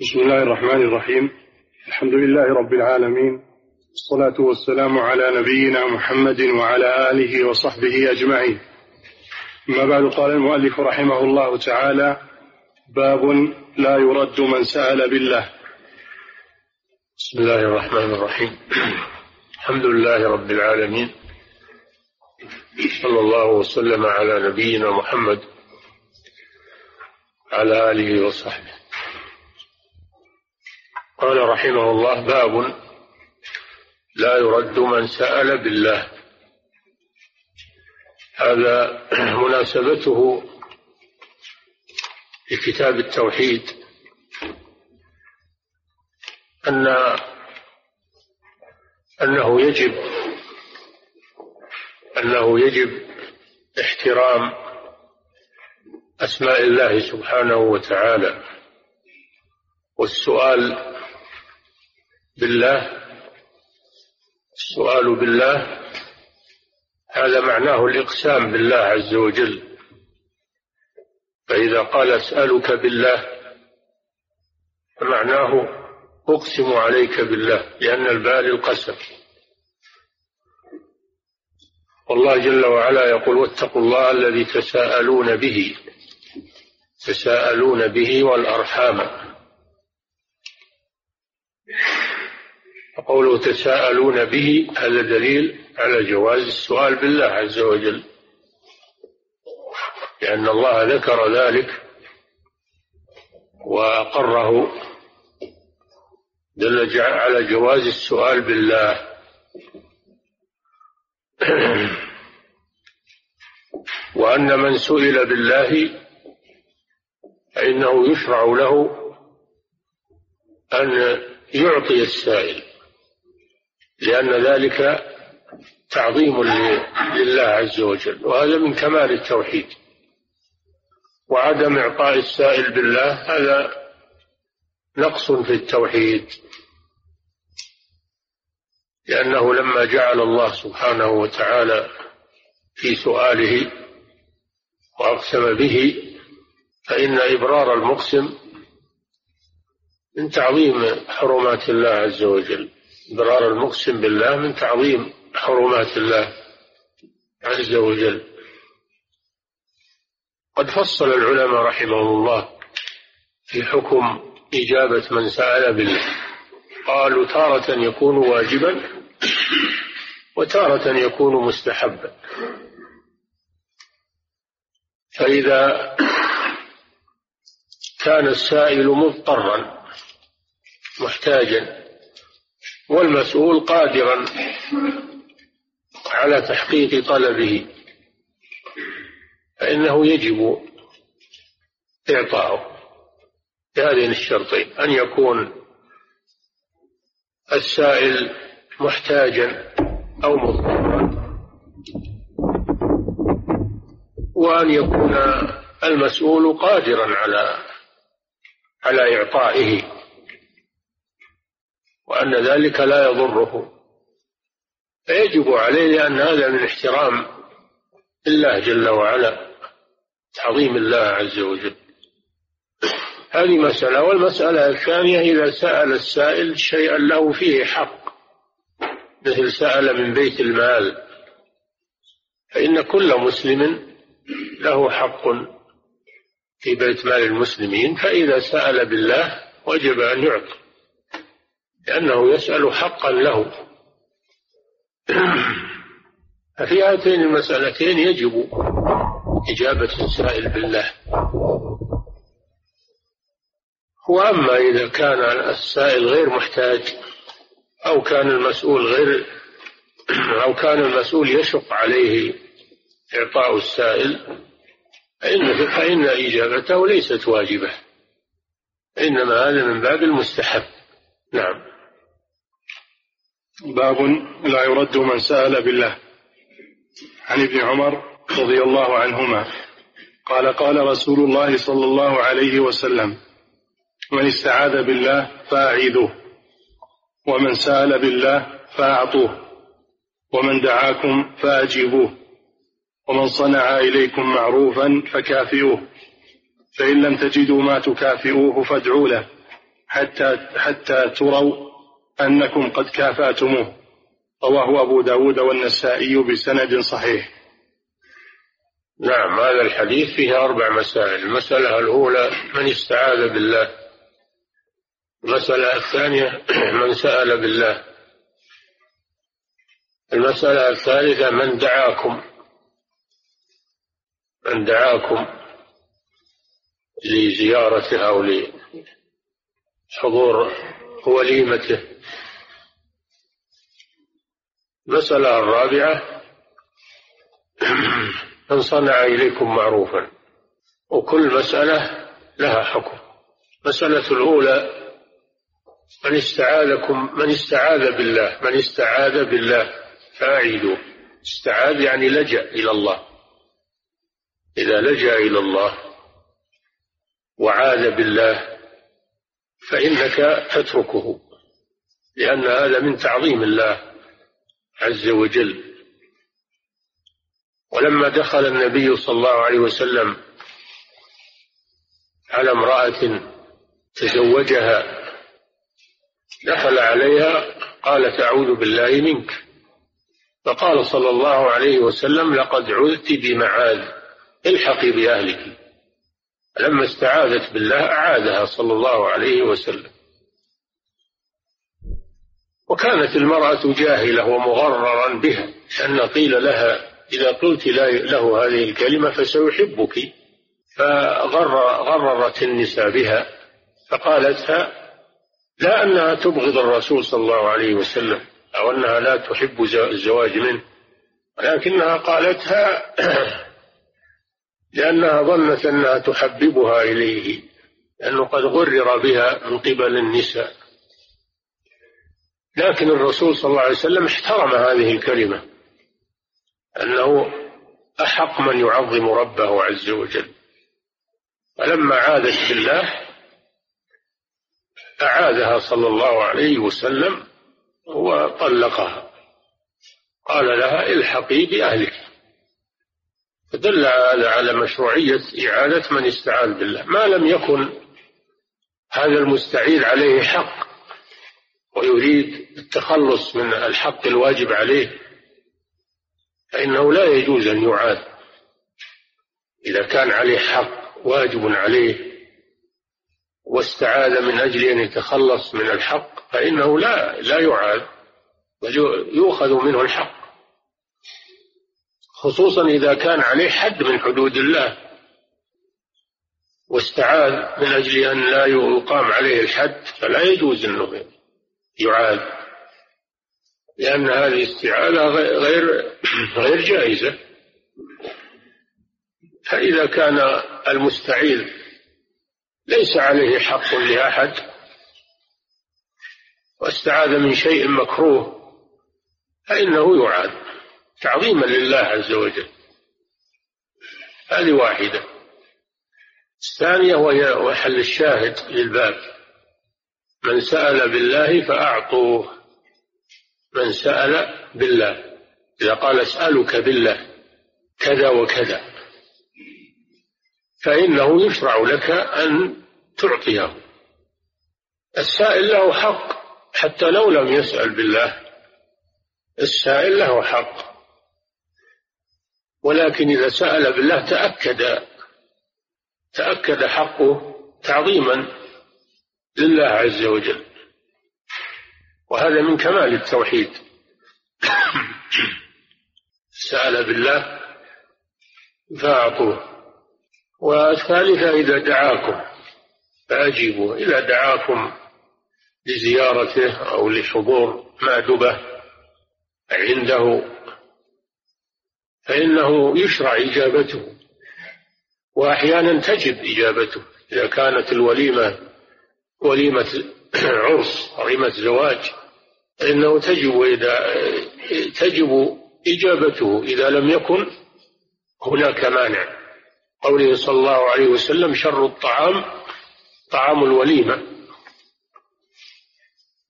بسم الله الرحمن الرحيم. الحمد لله رب العالمين. والصلاة والسلام على نبينا محمد وعلى آله وصحبه أجمعين. أما بعد قال المؤلف رحمه الله تعالى باب لا يرد من سأل بالله. بسم الله الرحمن الرحيم. الحمد لله رب العالمين. صلى الله وسلم على نبينا محمد على آله وصحبه. قال رحمه الله باب لا يرد من سأل بالله. هذا مناسبته لكتاب التوحيد أن أنه يجب أنه يجب احترام أسماء الله سبحانه وتعالى. والسؤال بالله السؤال بالله هذا معناه الإقسام بالله عز وجل. فإذا قال أسألك بالله فمعناه أقسم عليك بالله لأن الباء للقسم والله جل وعلا يقول واتقوا الله الذي تساءلون به تساءلون به والأرحام. وقوله تساءلون به هذا دليل على جواز السؤال بالله عز وجل. لأن الله ذكر ذلك وأقره دل على جواز السؤال بالله. وأن من سئل بالله فإنه يشرع له أن يعطي السائل. لأن ذلك تعظيم لله عز وجل وهذا من كمال التوحيد. وعدم إعطاء السائل بالله هذا نقص في التوحيد. لأنه لما جعل الله سبحانه وتعالى في سؤاله وأقسم به فإن إبرار المقسم من تعظيم حرمات الله عز وجل. إبرار المقسم بالله من تعظيم حرمات الله عز وجل. قد فصل العلماء رحمهم الله في حكم إجابة من سأل بالله. قالوا تارة يكون واجبا وتارة يكون مستحبا. فإذا كان السائل مضطرا محتاجا والمسؤول قادرا على تحقيق طلبه فإنه يجب إعطاؤه بهذين الشرطين أن يكون السائل محتاجا أو مضطرا وأن يكون المسؤول قادرا على على إعطائه. وأن ذلك لا يضره. فيجب عليه لأن هذا من احترام الله جل وعلا تعظيم الله عز وجل. هذه مسألة والمسألة الثانية إذا سأل السائل شيئا له فيه حق مثل سأل من بيت المال فإن كل مسلم له حق في بيت مال المسلمين فإذا سأل بالله وجب أن يعطي لأنه يسأل حقا له. ففي هاتين المسألتين يجب إجابة السائل بالله. وأما إذا كان السائل غير محتاج أو كان المسؤول غير أو كان المسؤول يشق عليه إعطاء السائل فإن فإن إجابته ليست واجبة. إنما هذا من باب المستحب. نعم. باب لا يرد من سأل بالله. عن ابن عمر رضي الله عنهما. قال قال رسول الله صلى الله عليه وسلم من استعاذ بالله فأعيذوه ومن سأل بالله فأعطوه ومن دعاكم فأجيبوه ومن صنع إليكم معروفا فكافئوه فإن لم تجدوا ما تكافئوه فادعوا له حتى حتى تروا أنكم قد كافأتموه. رواه أبو داود والنسائي بسند صحيح. نعم هذا الحديث فيه أربع مسائل. المسألة الأولى من استعاذ بالله؟ المسألة الثانية من سأل بالله؟ المسألة الثالثة من دعاكم؟ من دعاكم لزيارته أو لحضور وليمته المسألة الرابعة من صنع إليكم معروفا. وكل مسألة لها حكم. المسألة الأولى من استعاذكم من استعاذ بالله من استعاذ بالله فأعيدوا استعاذ يعني لجأ إلى الله. إذا لجأ إلى الله وعاذ بالله فإنك تتركه لأن هذا من تعظيم الله. عز وجل. ولما دخل النبي صلى الله عليه وسلم على امرأة تزوجها دخل عليها قالت أعوذ بالله منك. فقال صلى الله عليه وسلم لقد عذت بمعاذ الحقي بأهلك. لما استعاذت بالله أعادها صلى الله عليه وسلم. وكانت المرأة جاهلة ومغررا بها أن قيل لها إذا قلت له هذه الكلمة فسيحبك. فغررت النساء بها فقالتها لا أنها تبغض الرسول صلى الله عليه وسلم أو أنها لا تحب الزواج منه. ولكنها قالتها لأنها ظنت أنها تحببها إليه لأنه قد غرر بها من قبل النساء. لكن الرسول صلى الله عليه وسلم احترم هذه الكلمة أنه أحق من يعظم ربه عز وجل. فلما عادت بالله أعادها صلى الله عليه وسلم وطلقها. قال لها الحقي بأهلك. فدل هذا على مشروعية إعادة من استعاذ بالله. ما لم يكن هذا المستعيذ عليه حق ويريد التخلص من الحق الواجب عليه فإنه لا يجوز أن يعاد. إذا كان عليه حق واجب عليه واستعاذ من أجل أن يتخلص من الحق فإنه لا لا يعاد بل يؤخذ منه الحق. خصوصا إذا كان عليه حد من حدود الله واستعاذ من أجل أن لا يقام عليه الحد فلا يجوز أنه يعاد. لأن هذه الاستعاذة غير غير جائزة. فإذا كان المستعيذ ليس عليه حق لأحد واستعاذ من شيء مكروه فإنه يعاد تعظيما لله عز وجل. هذه واحدة. الثانية وهي وحل الشاهد للباب. من سأل بالله فأعطوه. من سأل بالله. إذا قال أسألك بالله كذا وكذا. فإنه يشرع لك أن تعطيه. السائل له حق حتى لو لم يسأل بالله. السائل له حق. ولكن إذا سأل بالله تأكد تأكد حقه تعظيما لله عز وجل. وهذا من كمال التوحيد. سأل بالله فأعطوه. والثالثة إذا دعاكم فأجيبوا. إذا دعاكم لزيارته أو لحضور مأدبة عنده فإنه يشرع إجابته. وأحيانا تجب إجابته. إذا كانت الوليمة وليمة عرس وليمة زواج فإنه تجب إذا تجب إجابته إذا لم يكن هناك مانع. قوله صلى الله عليه وسلم شر الطعام طعام الوليمة.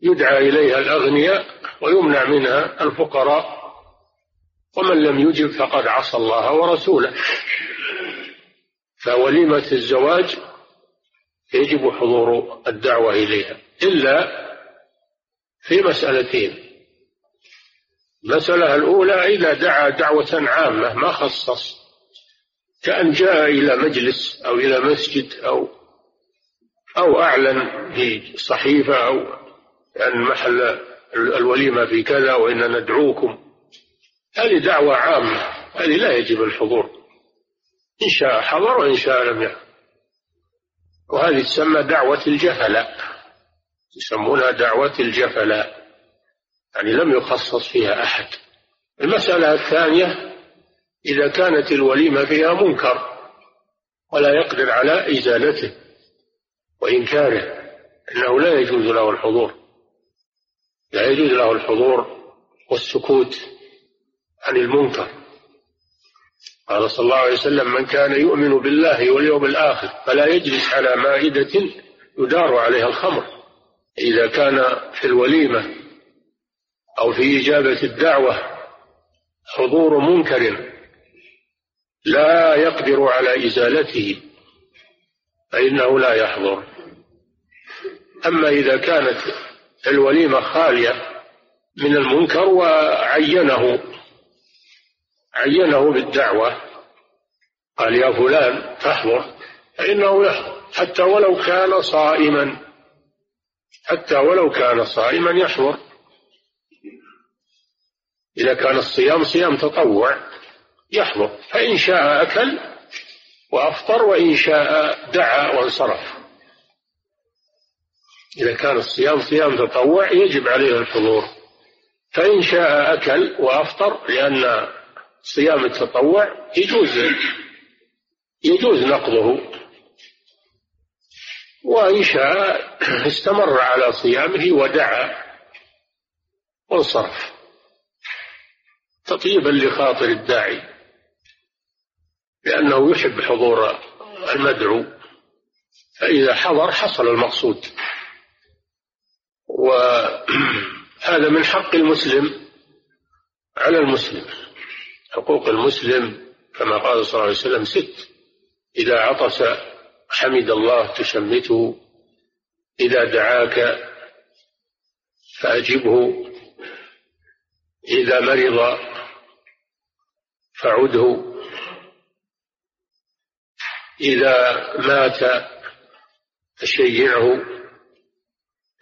يدعى إليها الأغنياء ويمنع منها الفقراء. ومن لم يجب فقد عصى الله ورسوله. فوليمة الزواج يجب حضور الدعوة إليها. إلا في مسألتين. المسألة الأولى إذا دعا دعوة عامة ما خصص. كأن جاء إلى مجلس أو إلى مسجد أو أو أعلن في صحيفة أو أن محل الوليمة في كذا وإن ندعوكم. هذه دعوة عامة هذه لا يجب الحضور. إن شاء حضر وإن شاء لم يحضر. وهذه تسمى دعوة الجفلاء يسمونها دعوة الجفلاء يعني لم يخصص فيها أحد. المسألة الثانية إذا كانت الوليمة فيها منكر ولا يقدر على إزالته وإنكاره إنه لا يجوز له الحضور. لا يجوز له الحضور والسكوت عن المنكر. قال صلى الله عليه وسلم من كان يؤمن بالله واليوم الآخر فلا يجلس على مائدة يدار عليها الخمر. إذا كان في الوليمة أو في إجابة الدعوة حضور منكر لا يقدر على إزالته فإنه لا يحضر. أما إذا كانت الوليمة خالية من المنكر وعينه عينه بالدعوة قال يا فلان تحضر فإنه يحضر حتى ولو كان صائما. حتى ولو كان صائما يحضر. إذا كان الصيام صيام تطوع يحضر. فإن شاء أكل وأفطر وإن شاء دعا وانصرف. إذا كان الصيام صيام تطوع يجب عليه الحضور. فإن شاء أكل وأفطر لأن صيام التطوع يجوز يجوز نقضه. وإن شاء استمر على صيامه ودعا وانصرف. تطيبا لخاطر الداعي لأنه يحب حضور المدعو. فإذا حضر حصل المقصود. وهذا من حق المسلم على المسلم. حقوق المسلم كما قال صلى الله عليه وسلم ست. إذا عطس حمد الله تشمته إذا دعاك فأجبه إذا مرض فعده إذا مات فشيعه.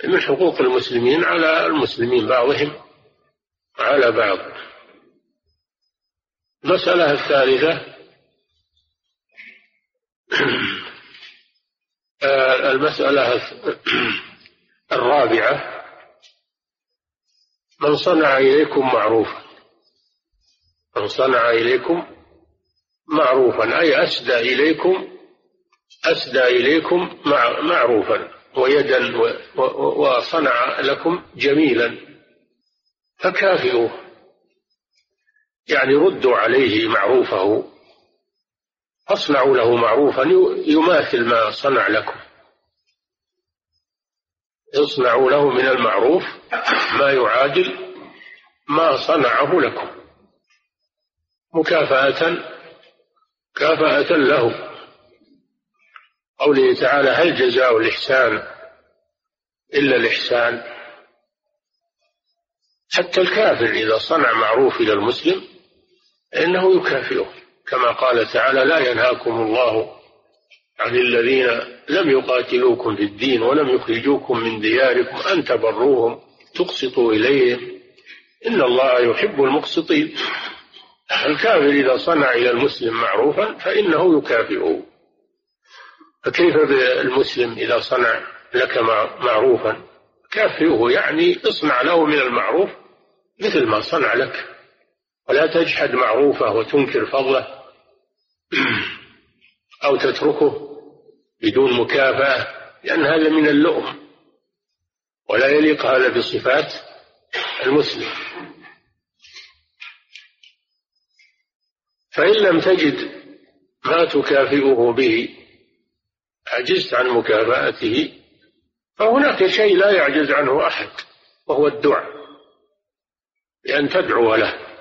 من حقوق المسلمين على المسلمين بعضهم على بعض. المسألة الثالثة المسألة الرابعة. من صنع إليكم معروفا. من صنع إليكم معروفا. أي أسدى إليكم أسدى إليكم معروفا. ويدا وصنع لكم جميلا. فكافئوه. يعني ردوا عليه معروفه. اصنعوا له معروفا يماثل ما صنع لكم. اصنعوا له من المعروف ما يعادل ما صنعه لكم. مكافأة كافأة له. قوله تعالى هل جزاء الإحسان إلا الإحسان؟ حتى الكافر إذا صنع معروف إلى المسلم فإنه يكافئه. كما قال تعالى لا ينهاكم الله عن الذين لم يقاتلوكم في الدين ولم يخرجوكم من دياركم أن تبروهم تقسطوا إليهم. إن الله يحب المقسطين. الكافر إذا صنع إلى المسلم معروفا فإنه يكافئه. فكيف بالمسلم إذا صنع لك معروفا؟ كافئه يعني اصنع له من المعروف مثل ما صنع لك. ولا تجحد معروفه وتنكر فضله أو تتركه بدون مكافأة لأن هذا من اللؤم. ولا يليق هذا بصفات المسلم. فإن لم تجد ما تكافئه به عجزت عن مكافأته فهناك شيء لا يعجز عنه أحد وهو الدعاء بأن تدعو له.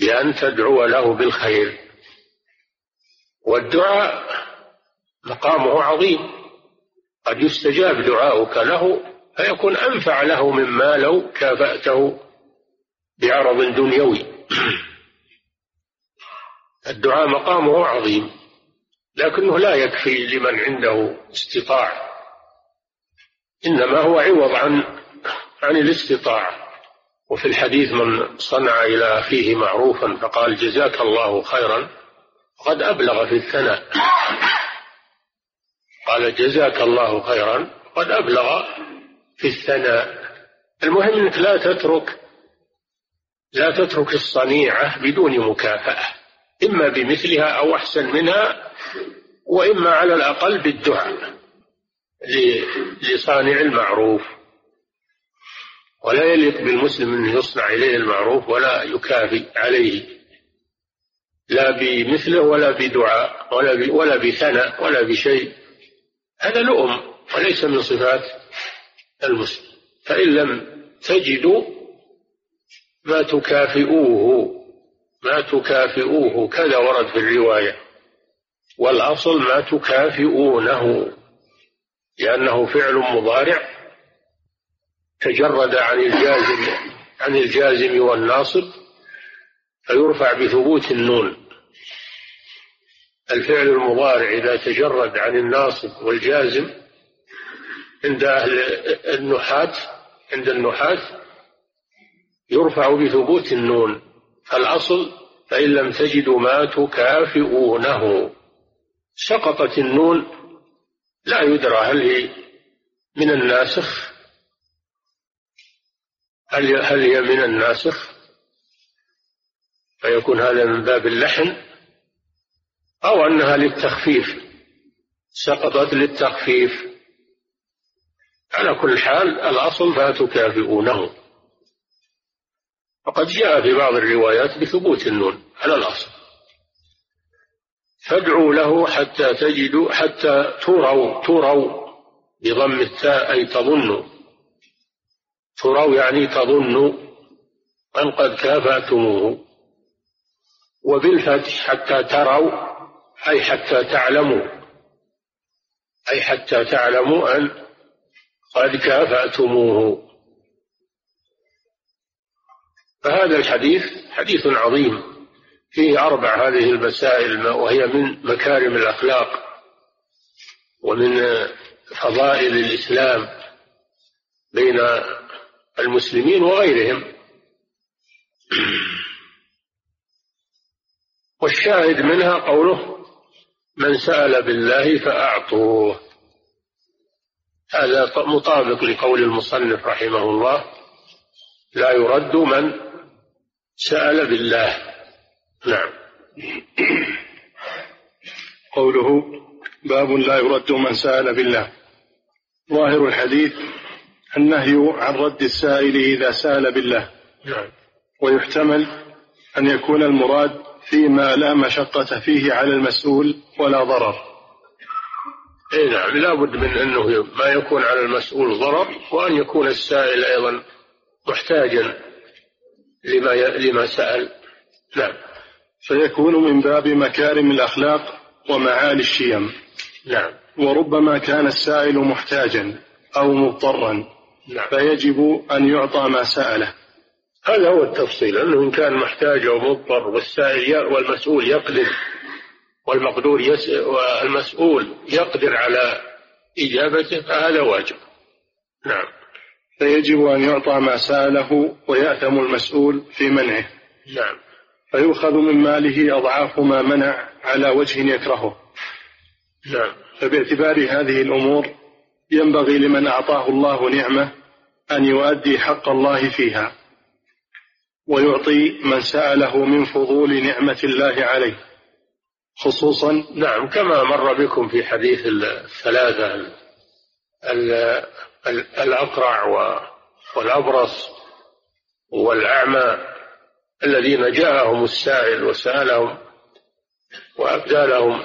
بأن تدعو له بالخير. والدعاء مقامه عظيم. قد يستجاب دعاؤك له فيكون أنفع له مما لو كافأته بعرض دنيوي. الدعاء مقامه عظيم لكنه لا يكفي لمن عنده استطاع إنما هو عوض عن عن الاستطاعة. وفي الحديث من صنع إلى أخيه معروفا فقال جزاك الله خيرا قد أبلغ في الثناء. قال جزاك الله خيرا قد أبلغ في الثناء. المهم أنك لا تترك لا تترك الصنيعة بدون مكافأة إما بمثلها أو أحسن منها وإما على الأقل بالدعاء لصانع المعروف. ولا يليق بالمسلم أن يصنع إليه المعروف ولا يكافئ عليه لا بمثله ولا بدعاء ولا ولا بثناء ولا بشيء. هذا لؤم وليس من صفات المسلم. فإن لم تجدوا ما تكافئوه ما تكافئوه. كذا ورد في الرواية. والأصل ما تكافئونه لأنه فعل مضارع تجرد عن الجازم عن الجازم والناصب فيرفع بثبوت النون. الفعل المضارع إذا تجرد عن الناصب والجازم عند أهل النحاة عند النحاة يرفع بثبوت النون. فالأصل فإن لم تجدوا ما تكافئونه. سقطت النون لا يدرى هل هي من الناسخ هل هل هي من الناسخ فيكون هذا من باب اللحن أو أنها للتخفيف. سقطت للتخفيف. على كل حال الأصل لا تكافئونه وقد جاء في بعض الروايات بثبوت النون على الأصل. فادعوا له حتى تجدوا حتى تروا تروا بضم التاء أي تظنوا. تروا يعني تظنوا أن قد كافأتموه. وبالفتح حتى تروا أي حتى تعلموا أي حتى تعلموا أن قد كافأتموه. فهذا الحديث حديث عظيم. فيه أربع هذه المسائل وهي من مكارم الأخلاق ومن فضائل الإسلام بين المسلمين وغيرهم. والشاهد منها قوله من سأل بالله فأعطوه هذا مطابق لقول المصنف رحمه الله لا يرد من سأل بالله نعم. قوله باب لا يرد من سأل بالله ظاهر الحديث النهي عن رد السائل إذا سأل بالله. نعم. ويحتمل أن يكون المراد فيما لا مشقة فيه على المسؤول ولا ضرر. اي نعم لابد من أنه ما يكون على المسؤول ضرر وأن يكون السائل أيضا محتاجا لما لما سأل. نعم. فيكون من باب مكارم الأخلاق ومعالي الشيم. نعم. وربما كان السائل محتاجا أو مضطرا. نعم. فيجب أن يعطى ما سأله. هذا هو التفصيل أنه إن كان محتاج أو مضطر والسائل والمسؤول يقدر والمقدور يس والمسؤول يقدر على إجابته فهذا واجب. نعم. فيجب أن يعطى ما سأله ويأثم المسؤول في منعه. نعم. فيؤخذ من ماله أضعاف ما منع على وجه يكرهه. نعم. فباعتبار هذه الأمور ينبغي لمن أعطاه الله نعمة أن يؤدي حق الله فيها ويعطي من سأله من فضول نعمة الله عليه. خصوصا نعم كما مر بكم في حديث الثلاثة الأقرع والأبرص والأعمى الذين جاءهم السائل وسألهم وأبدى لهم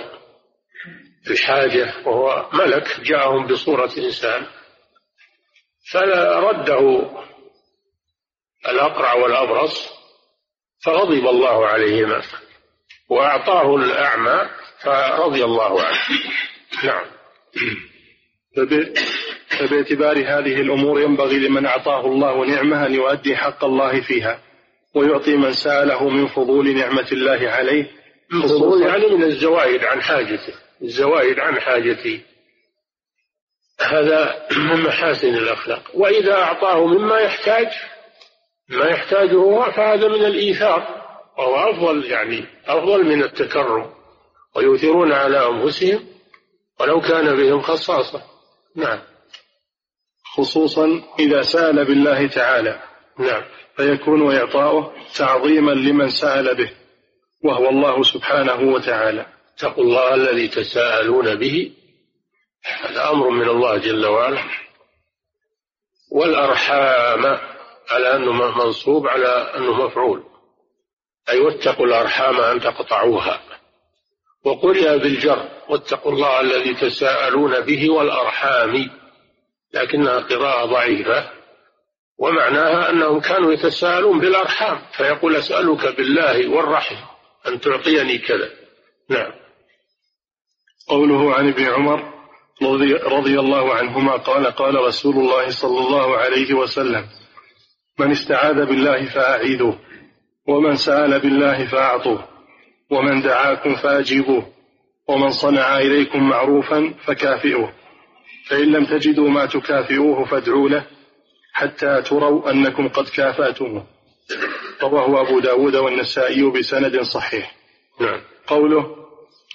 الحاجة وهو ملك جاءهم بصورة إنسان. فرده الأقرع والأبرص فغضب الله عليهما وأعطاه الأعمى فرضي الله عنه. نعم. فباعتبار هذه الأمور ينبغي لمن أعطاه الله نعمة أن يؤدي حق الله فيها ويعطي من سأله من فضول نعمة الله عليه. فضول يعني من الزوائد عن حاجته. الزوائد عن حاجته هذا من محاسن الأخلاق. وإذا أعطاه مما يحتاج ما يحتاجه هو فهذا من الإيثار وهو أفضل يعني أفضل من التكرم. ويؤثرون على أنفسهم ولو كان بهم خصاصة. نعم. خصوصا إذا سأل بالله تعالى. نعم. فيكون إعطاؤه تعظيما لمن سأل به وهو الله سبحانه وتعالى. اتقوا الله الذي تساءلون به. هذا أمر من الله جل وعلا. والأرحام على أنه منصوب على أنه مفعول. أي واتقوا الأرحام أن تقطعوها. وقرئ بالجر واتقوا الله الذي تساءلون به والأرحام. لكنها قراءة ضعيفة. ومعناها أنهم كانوا يتساءلون بالأرحام. فيقول أسألك بالله والرحم أن تعطيني كذا. نعم. قوله عن ابن عمر رضي الله عنهما قال قال رسول الله صلى الله عليه وسلم من استعاذ بالله فأعيذوه ومن سأل بالله فأعطوه ومن دعاكم فأجيبوه ومن صنع إليكم معروفا فكافئوه فإن لم تجدوا ما تكافئوه فادعوا له حتى تروا أنكم قد كافأتموه. رواه أبو داود والنسائي بسند صحيح. نعم. قوله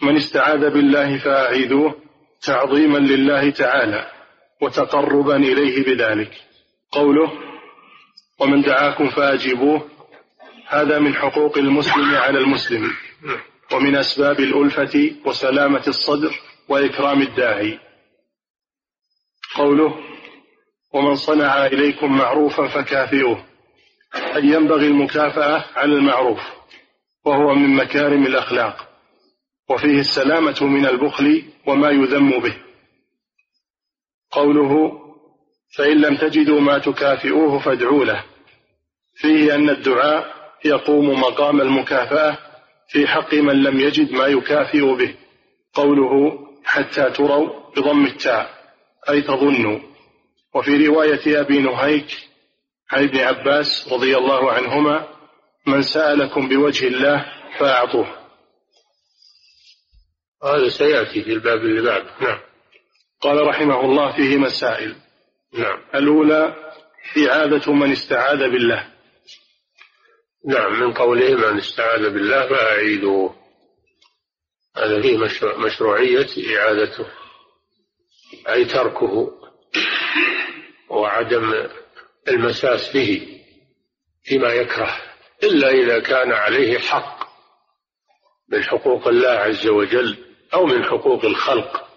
من استعاذ بالله فأعيذوه تعظيما لله تعالى وتقربا إليه بذلك. قوله ومن دعاكم فأجيبوه. هذا من حقوق المسلم على المسلم ومن أسباب الألفة وسلامة الصدر وإكرام الداعي. قوله ومن صنع إليكم معروفا فكافئوه. أي ينبغي المكافأة على المعروف وهو من مكارم الأخلاق. وفيه السلامة من البخل وما يذم به. قوله فإن لم تجدوا ما تكافئوه فادعوا له. فيه أن الدعاء يقوم مقام المكافأة في حق من لم يجد ما يكافئ به. قوله حتى تروا بضم التاء أي تظنوا. وفي رواية أبي نهيك عن ابن عباس رضي الله عنهما من سألكم بوجه الله فأعطوه. هذا سيأتي في الباب اللي بعد نعم. قال رحمه الله فيه مسائل. نعم. الأولى إعادة من استعاذ بالله. نعم من قوله من استعاذ بالله فأعيدوه هذا فيه مشروعية إعادته أي تركه وعدم المساس به فيما يكره. إلا إذا كان عليه حق من حقوق الله عز وجل. أو من حقوق الخلق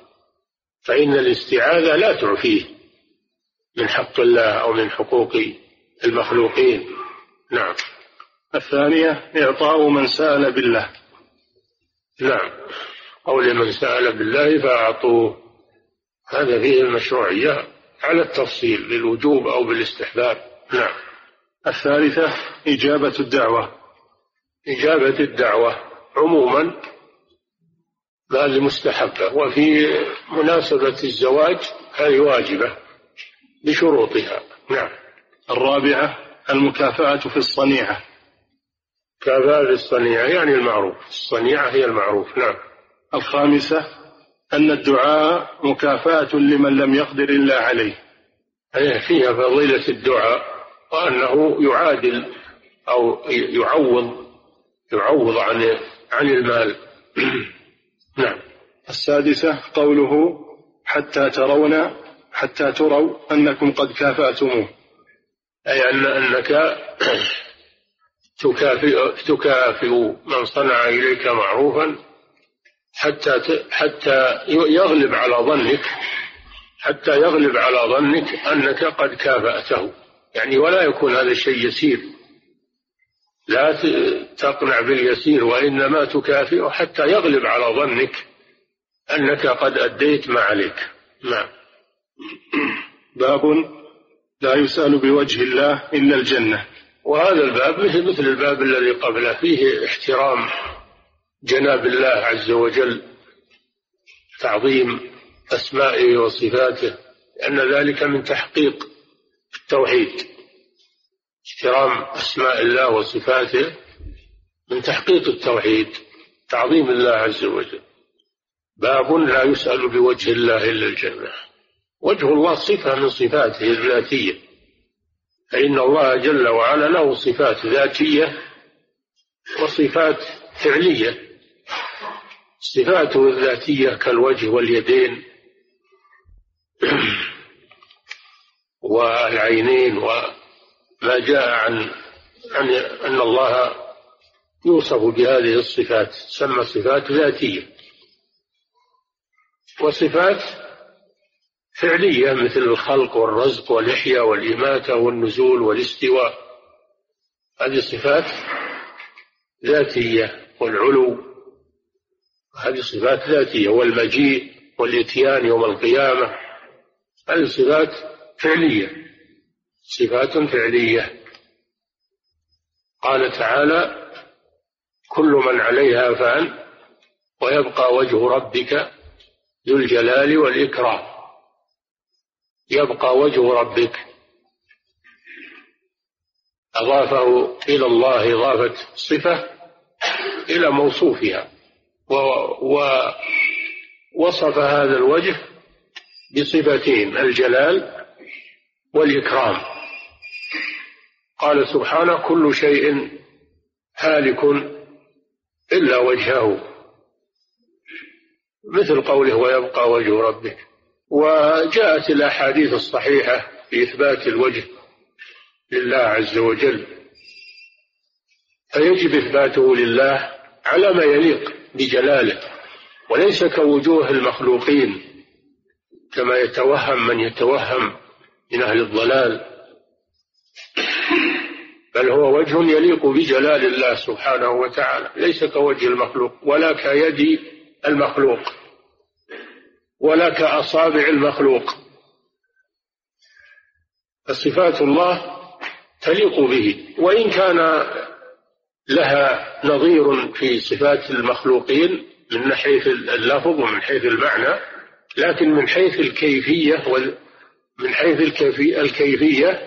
فإن الاستعاذة لا تعفيه من حق الله أو من حقوق المخلوقين. نعم. الثانية إعطاء من سأل بالله. نعم. قول من سأل بالله فأعطوه. هذا فيه المشروعية على التفصيل بالوجوب أو بالاستحباب. نعم. الثالثة إجابة الدعوة. إجابة الدعوة عموما هذه مستحبة. وفي مناسبة الزواج هذه واجبة بشروطها نعم. الرابعة المكافأة في الصنيعة. كافأة في الصنيعة يعني المعروف. الصنيعة هي المعروف. نعم. الخامسة أن الدعاء مكافأة لمن لم يقدر إلا عليه. أيه فيها فضيلة الدعاء وأنه يعادل أو يعوض يعوض عن عن المال. نعم. السادسة قوله حتى ترون حتى تروا أنكم قد كافأتموه. أي أن أنك تكافئ, تكافئ من صنع إليك معروفا حتى حتى يغلب على ظنك حتى يغلب على ظنك أنك قد كافأته. يعني ولا يكون هذا الشيء يسير. لا تقنع باليسير وإنما تكافئه حتى يغلب على ظنك أنك قد أديت ما عليك. نعم. باب لا يسأل بوجه الله إلا الجنة. وهذا الباب مثل الباب الذي قبله فيه احترام جناب الله عز وجل تعظيم أسمائه وصفاته لأن ذلك من تحقيق التوحيد. احترام أسماء الله وصفاته من تحقيق التوحيد تعظيم الله عز وجل. باب لا يسأل بوجه الله إلا الجنة. وجه الله صفة من صفاته الذاتية. فإن الله جل وعلا له صفات ذاتية وصفات فعلية. صفاته الذاتية كالوجه واليدين والعينين وما جاء عن عن أن الله يوصف بهذه الصفات تسمى صفات ذاتية. وصفات فعلية مثل الخلق والرزق والإحياء والإماتة والنزول والاستواء. هذه صفات ذاتية والعلو. هذه صفات ذاتية والمجيء والإتيان يوم القيامة. هذه صفات فعلية. صفات فعلية. قال تعالى كل من عليها فان ويبقى وجه ربك ذو الجلال والإكرام. يبقى وجه ربك. أضافه إلى الله إضافة صفة إلى موصوفها. ووصف هذا الوجه بصفتين الجلال والإكرام. قال سبحانه كل شيء هالك إلا وجهه. مثل قوله ويبقى وجه ربك. وجاءت الأحاديث الصحيحة في إثبات الوجه لله عز وجل. فيجب إثباته لله على ما يليق بجلاله وليس كوجوه المخلوقين كما يتوهم من يتوهم من أهل الضلال. بل هو وجه يليق بجلال الله سبحانه وتعالى ليس كوجه المخلوق ولا كيد المخلوق ولا كأصابع المخلوق. فصفات الله تليق به وإن كان لها نظير في صفات المخلوقين من حيث اللفظ ومن حيث المعنى لكن من حيث الكيفية من حيث الكيفية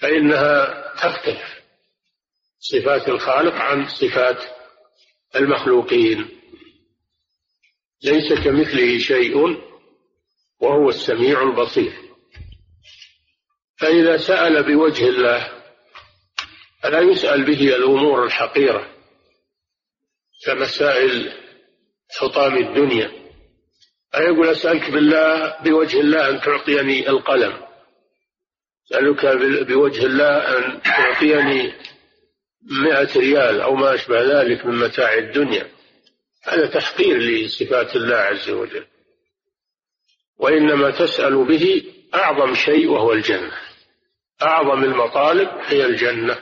فإنها تختلف صفات الخالق عن صفات المخلوقين. ليس كمثله شيء وهو السميع البصير. فإذا سأل بوجه الله فلا يسأل به الأمور الحقيرة كمسائل حطام الدنيا؟ أيقول أسألك بالله بوجه الله أن تعطيني القلم. أسألك بوجه الله أن تعطيني مئة ريال أو ما أشبه ذلك من متاع الدنيا. هذا تحقير لصفات الله عز وجل. وإنما تسأل به أعظم شيء وهو الجنة. أعظم المطالب هي الجنة.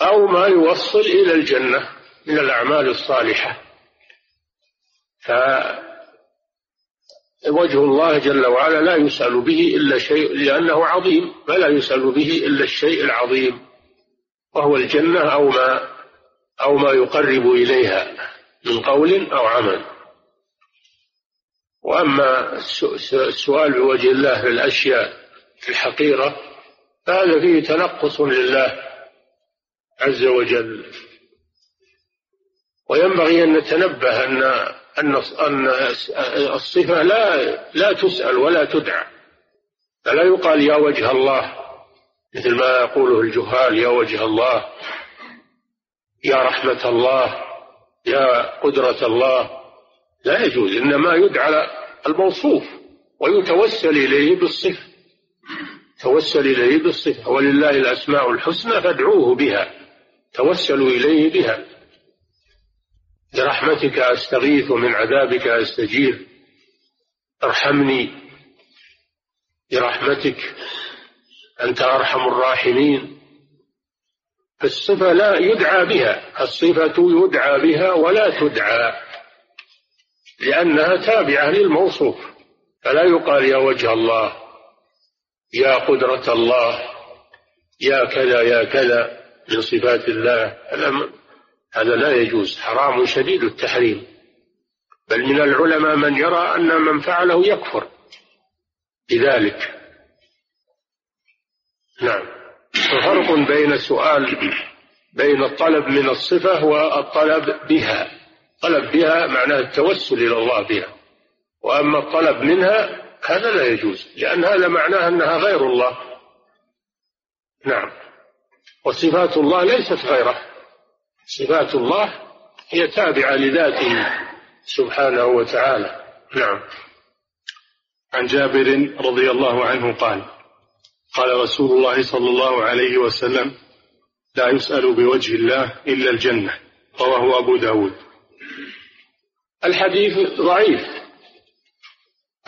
أو ما يوصل إلى الجنة من الأعمال الصالحة. فوجه الله جل وعلا لا يسأل به إلا شيء لأنه عظيم فلا يسأل به إلا الشيء العظيم وهو الجنة أو ما أو ما يقرب إليها من قول أو عمل. وأما السؤال بوجه الله في الأشياء الحقيرة فهذا فيه تنقص لله عز وجل. وينبغي أن نتنبه أن أن الصفة لا لا تسأل ولا تدعى. فلا يقال يا وجه الله مثل ما يقوله الجهال يا وجه الله يا رحمة الله يا قدرة الله. لا يجوز إنما يدعى الموصوف ويتوسل إليه بالصفة. توسل إليه بالصفة. ولله الأسماء الحسنى فادعوه بها. توسلوا إليه بها. برحمتك أستغيث ومن عذابك أستجير. أرحمني برحمتك أنت أرحم الراحمين. فالصفة لا يدعى بها الصفة يدعى بها ولا تدعى لأنها تابعة للموصوف فلا يقال يا وجه الله يا قدرة الله يا كذا يا كذا من صفات الله. هذا لا يجوز حرام شديد التحريم. بل من العلماء من يرى أن من فعله يكفر بذلك. نعم. ففرق بين سؤال بين الطلب من الصفة والطلب بها. طلب بها معناه التوسل إلى الله بها. وأما الطلب منها هذا لا يجوز لأن هذا معناه أنها غير الله. نعم. وصفات الله ليست غيره. صفات الله هي تابعة لذاته سبحانه وتعالى. نعم. عن جابر رضي الله عنه قال قال رسول الله صلى الله عليه وسلم لا يسأل بوجه الله إلا الجنة رواه أبو داود. الحديث ضعيف.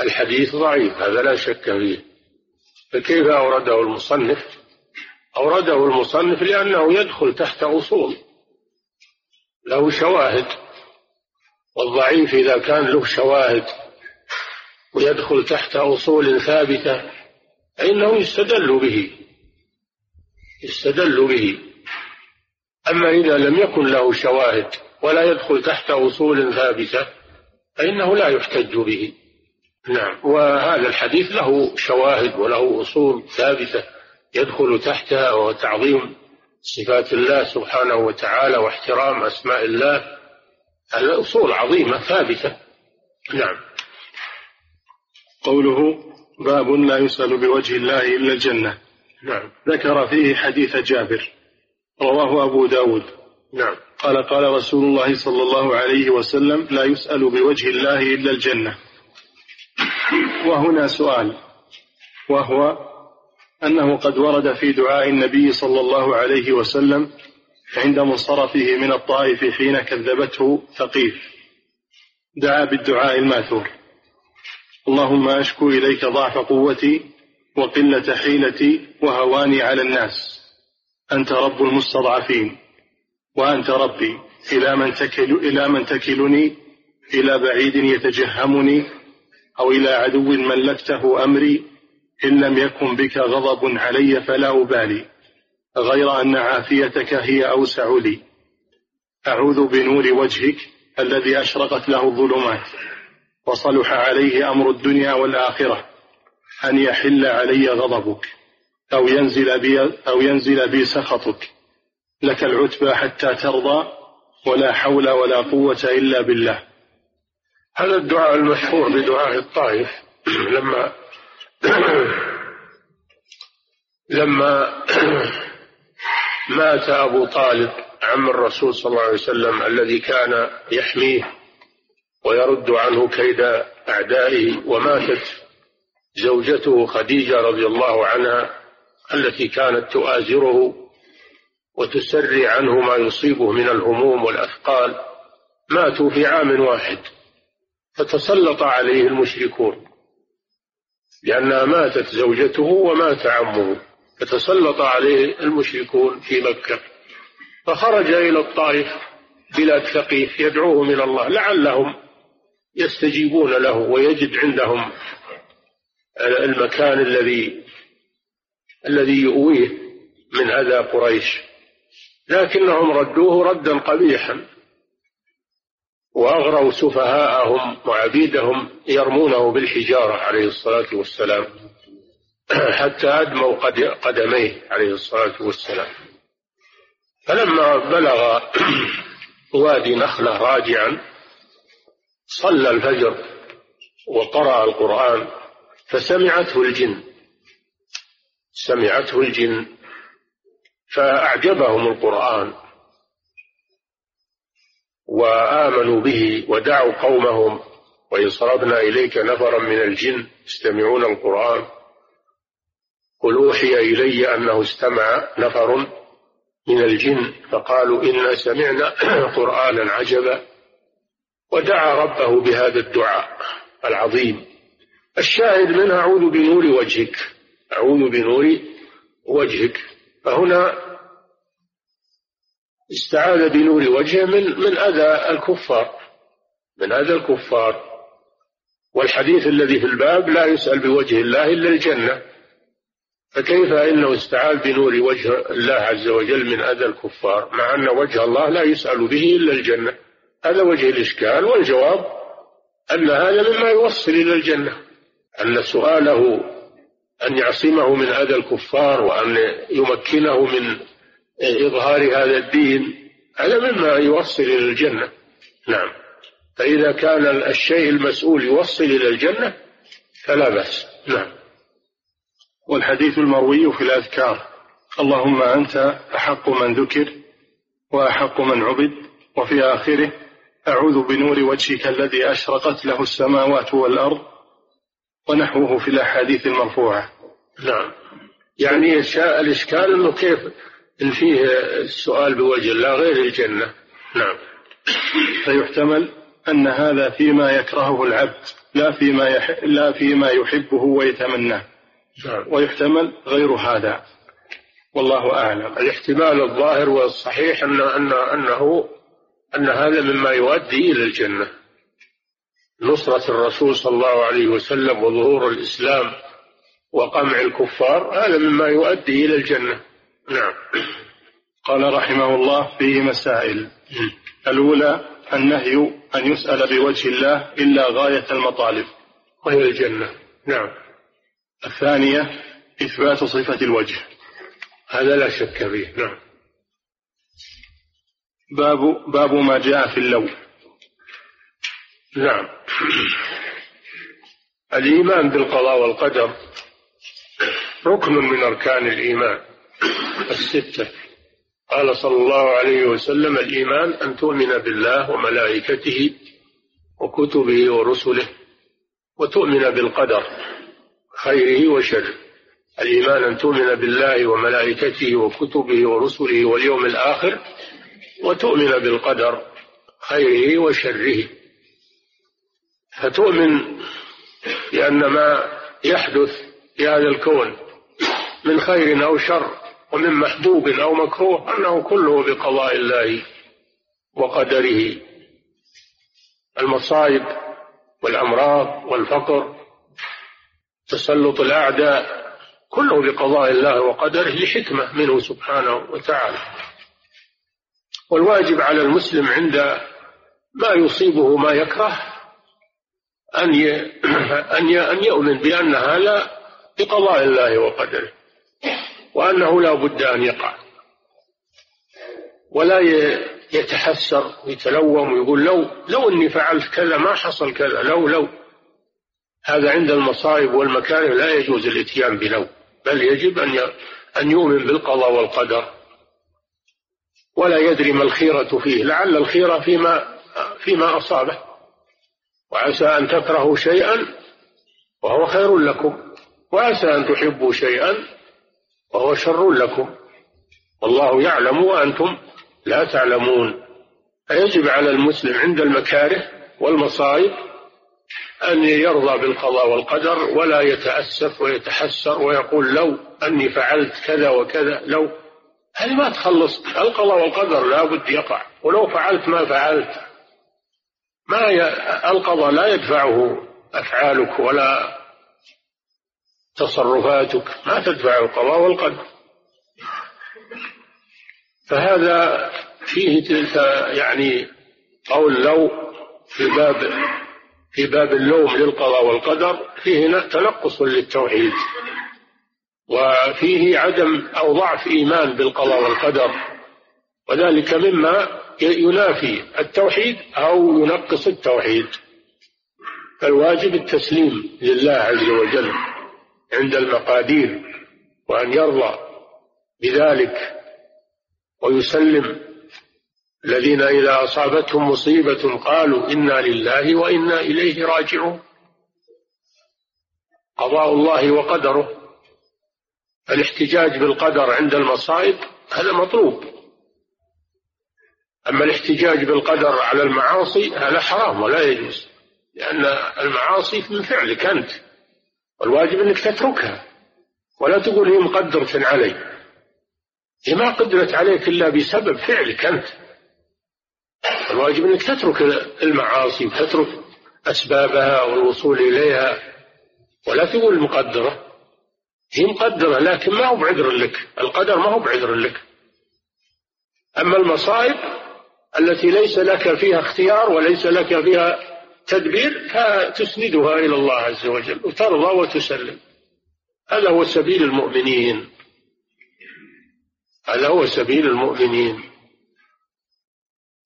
الحديث ضعيف هذا لا شك فيه. فكيف أورده المصنف؟ أورده المصنف لأنه يدخل تحت أصول. له شواهد والضعيف إذا كان له شواهد ويدخل تحت أصول ثابتة فإنه يستدل به يستدل به. أما إذا لم يكن له شواهد ولا يدخل تحت أصول ثابتة فإنه لا يحتج به. نعم. وهذا الحديث له شواهد وله أصول ثابتة يدخل تحتها وهو تعظيم. صفات الله سبحانه وتعالى واحترام أسماء الله. هذا أصول عظيمة ثابتة. نعم. قوله باب لا يسأل بوجه الله إلا الجنة. نعم. ذكر فيه حديث جابر رواه أبو داود. نعم. قال قال رسول الله صلى الله عليه وسلم لا يسأل بوجه الله إلا الجنة. وهنا سؤال وهو أنه قد ورد في دعاء النبي صلى الله عليه وسلم عند منصرفه من الطائف حين كذبته ثقيف. دعا بالدعاء الماثور. اللهم أشكو إليك ضعف قوتي وقلة حيلتي وهواني على الناس. أنت رب المستضعفين وأنت ربي. إلى من تكل إلى من تكلني؟ إلى بعيد يتجهمني؟ أو إلى عدو ملكته أمري؟ إن لم يكن بك غضب علي فلا أبالي غير أن عافيتك هي أوسع لي. أعوذ بنور وجهك الذي أشرقت له الظلمات وصلح عليه أمر الدنيا والآخرة أن يحل علي غضبك أو ينزل بي أو ينزل بي سخطك. لك العتبى حتى ترضى ولا حول ولا قوة إلا بالله. هذا الدعاء المشهور بدعاء الطائف لما لما مات أبو طالب عم الرسول صلى الله عليه وسلم الذي كان يحميه ويرد عنه كيد أعدائه وماتت زوجته خديجة رضي الله عنها التي كانت تؤازره وتسري عنه ما يصيبه من الهموم والأثقال. ماتوا في عام واحد فتسلط عليه المشركون. لأنها ماتت زوجته ومات عمه فتسلط عليه المشركون في مكة. فخرج إلى الطائف بلاد ثقيف يدعوهم إلى الله لعلهم يستجيبون له ويجد عندهم المكان الذي الذي يؤويه من أذى قريش. لكنهم ردوه ردا قبيحا. وأغروا سفهاءهم وعبيدهم يرمونه بالحجارة عليه الصلاة والسلام. حتى أدموا قدميه عليه الصلاة والسلام. فلما بلغ وادي نخلة راجعا صلى الفجر وقرأ القرآن فسمعته الجن. سمعته الجن فأعجبهم القرآن. وآمنوا به ودعوا قومهم وإن صرفنا إليك نفرا من الجن يستمعون القرآن. قل أوحي إلي أنه استمع نفر من الجن فقالوا إنا سمعنا قرآنا عجبا. ودعا ربه بهذا الدعاء العظيم. الشاهد منها أعوذ بنور وجهك أعوذ بنور وجهك. فهنا استعاذ بنور وجهه من من أذى الكفار من أذى الكفار. والحديث الذي في الباب لا يسأل بوجه الله إلا الجنة. فكيف إنه استعاذ بنور وجه الله عز وجل من أذى الكفار؟ مع أن وجه الله لا يسأل به إلا الجنة. هذا وجه الإشكال والجواب أن هذا مما يوصل إلى الجنة. أن سؤاله أن يعصمه من أذى الكفار وأن يمكنه من إظهار هذا الدين هذا مما يوصل إلى الجنة. نعم. فإذا كان الشيء المسؤول يوصل إلى الجنة فلا بأس. نعم. والحديث المروي في الأذكار. اللهم أنت أحق من ذكر وأحق من عبد وفي آخره أعوذ بنور وجهك الذي أشرقت له السماوات والأرض ونحوه في الأحاديث المرفوعة. نعم. يعني الإشكال أنه كيف إن فيه السؤال بوجه الله غير الجنة. نعم. فيحتمل أن هذا فيما يكرهه العبد لا فيما يح... لا فيما يحبه ويتمناه. نعم. ويحتمل غير هذا. والله أعلم. الاحتمال الظاهر والصحيح أن أن أنه أن هذا مما يؤدي إلى الجنة. نصرة الرسول صلى الله عليه وسلم وظهور الإسلام وقمع الكفار هذا مما يؤدي إلى الجنة. نعم. قال رحمه الله فيه مسائل. الأولى النهي أن يسأل بوجه الله إلا غاية المطالب. وهي الجنة. نعم. الثانية إثبات صفة الوجه. هذا لا شك فيه. نعم. باب باب ما جاء في اللون نعم. الإيمان بالقضاء والقدر ركن من أركان الإيمان. الستة. قال صلى الله عليه وسلم الإيمان أن تؤمن بالله وملائكته وكتبه ورسله وتؤمن بالقدر خيره وشره. الإيمان أن تؤمن بالله وملائكته وكتبه ورسله واليوم الآخر وتؤمن بالقدر خيره وشره. فتؤمن بأن ما يحدث في هذا الكون من خير أو شر ومن محبوب أو مكروه أنه كله بقضاء الله وقدره. المصائب والأمراض والفقر تسلط الأعداء كله بقضاء الله وقدره لحكمة منه سبحانه وتعالى. والواجب على المسلم عند ما يصيبه ما يكره أن أن أن يؤمن بأن هذا بقضاء الله وقدره. وأنه لا بد أن يقع. ولا يتحسر ويتلوم ويقول لو لو إني فعلت كذا ما حصل كذا لو لو. هذا عند المصائب والمكاره لا يجوز الإتيان بلو بل يجب أن أن يؤمن بالقضاء والقدر. ولا يدري ما الخيرة فيه لعل الخيرة فيما فيما أصابه. وعسى أن تكرهوا شيئا وهو خير لكم. وعسى أن تحبوا شيئا وهو شر لكم. والله يعلم وأنتم لا تعلمون. فيجب على المسلم عند المكاره والمصائب أن يرضى بالقضاء والقدر ولا يتأسف ويتحسر ويقول لو أني فعلت كذا وكذا لو هذه ما تخلص. القضاء والقدر لا بد يقع. ولو فعلت ما فعلت ما ي... القضاء لا يدفعه أفعالك ولا تصرفاتك ما تدفع القضاء والقدر. فهذا فيه تلك يعني قول لو في باب في باب اللوم للقضاء والقدر فيه تنقص للتوحيد. وفيه عدم أو ضعف إيمان بالقضاء والقدر. وذلك مما ينافي التوحيد أو ينقص التوحيد. فالواجب التسليم لله عز وجل. عند المقادير وأن يرضى بذلك ويسلم الذين إذا أصابتهم مصيبة قالوا إنا لله وإنا إليه راجعون. قضاء الله وقدره الاحتجاج بالقدر عند المصائب هذا مطلوب. أما الاحتجاج بالقدر على المعاصي هذا حرام ولا يجوز لأن المعاصي من فعلك أنت والواجب أنك تتركها. ولا تقول هي مقدرة علي. هي ما قدرت عليك إلا بسبب فعلك أنت. الواجب أنك تترك المعاصي وتترك أسبابها والوصول إليها. ولا تقول مقدرة. هي مقدرة لكن ما هو بعذر لك. القدر ما هو بعذر لك. أما المصائب التي ليس لك فيها اختيار وليس لك فيها تدبير فتسندها إلى الله عز وجل وترضى وتسلم. هذا هو سبيل المؤمنين. هذا هو سبيل المؤمنين.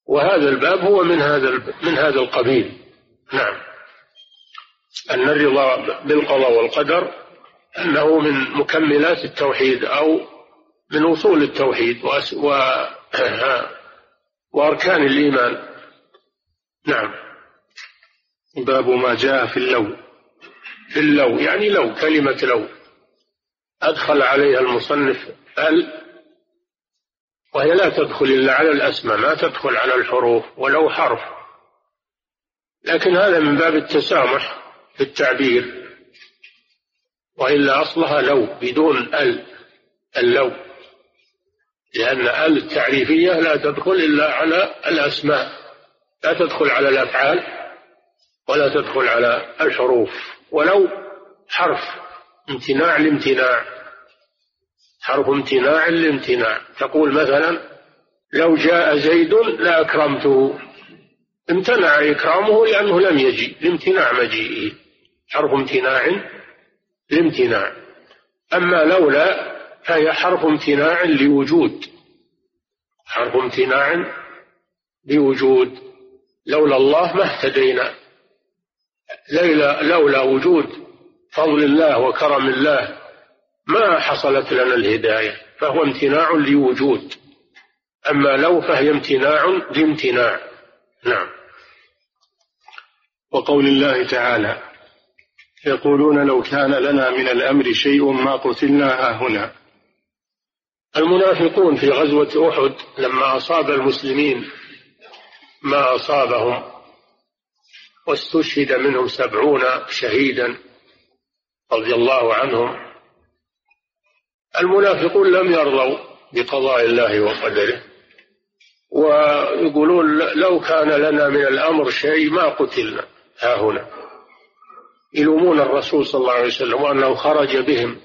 وهذا الباب هو من هذا من هذا القبيل. نعم. أن الرضا بالقضاء والقدر أنه من مكملات التوحيد أو من أصول التوحيد و... وأركان الإيمان. نعم. باب ما جاء في اللو. في اللو يعني لو كلمة لو. أدخل عليها المصنف ال وهي لا تدخل إلا على الأسماء ما تدخل على الحروف ولو حرف. لكن هذا من باب التسامح في التعبير. وإلا أصلها لو بدون ال اللو. لأن ال التعريفية لا تدخل إلا على الأسماء لا تدخل على الأفعال. ولا تدخل على الحروف ولو حرف امتناع لامتناع. حرف امتناع لامتناع. تقول مثلا لو جاء زيد لأكرمته امتنع إكرامه لأنه لم يجي. لامتناع مجيئه. حرف امتناع لامتناع. أما لولا فهي حرف امتناع لوجود. حرف امتناع لوجود. لولا الله ما اهتدينا. لولا, لولا وجود فضل الله وكرم الله ما حصلت لنا الهداية فهو امتناع لوجود. أما لو فهي امتناع لامتناع. نعم. وقول الله تعالى يقولون لو كان لنا من الأمر شيء ما قتلنا هنا. المنافقون في غزوة أحد لما أصاب المسلمين ما أصابهم. واستشهد منهم سبعون شهيدا رضي الله عنهم. المنافقون لم يرضوا بقضاء الله وقدره ويقولون لو كان لنا من الأمر شيء ما قتلنا. ها هنا. يلومون الرسول صلى الله عليه وسلم وأنه خرج بهم.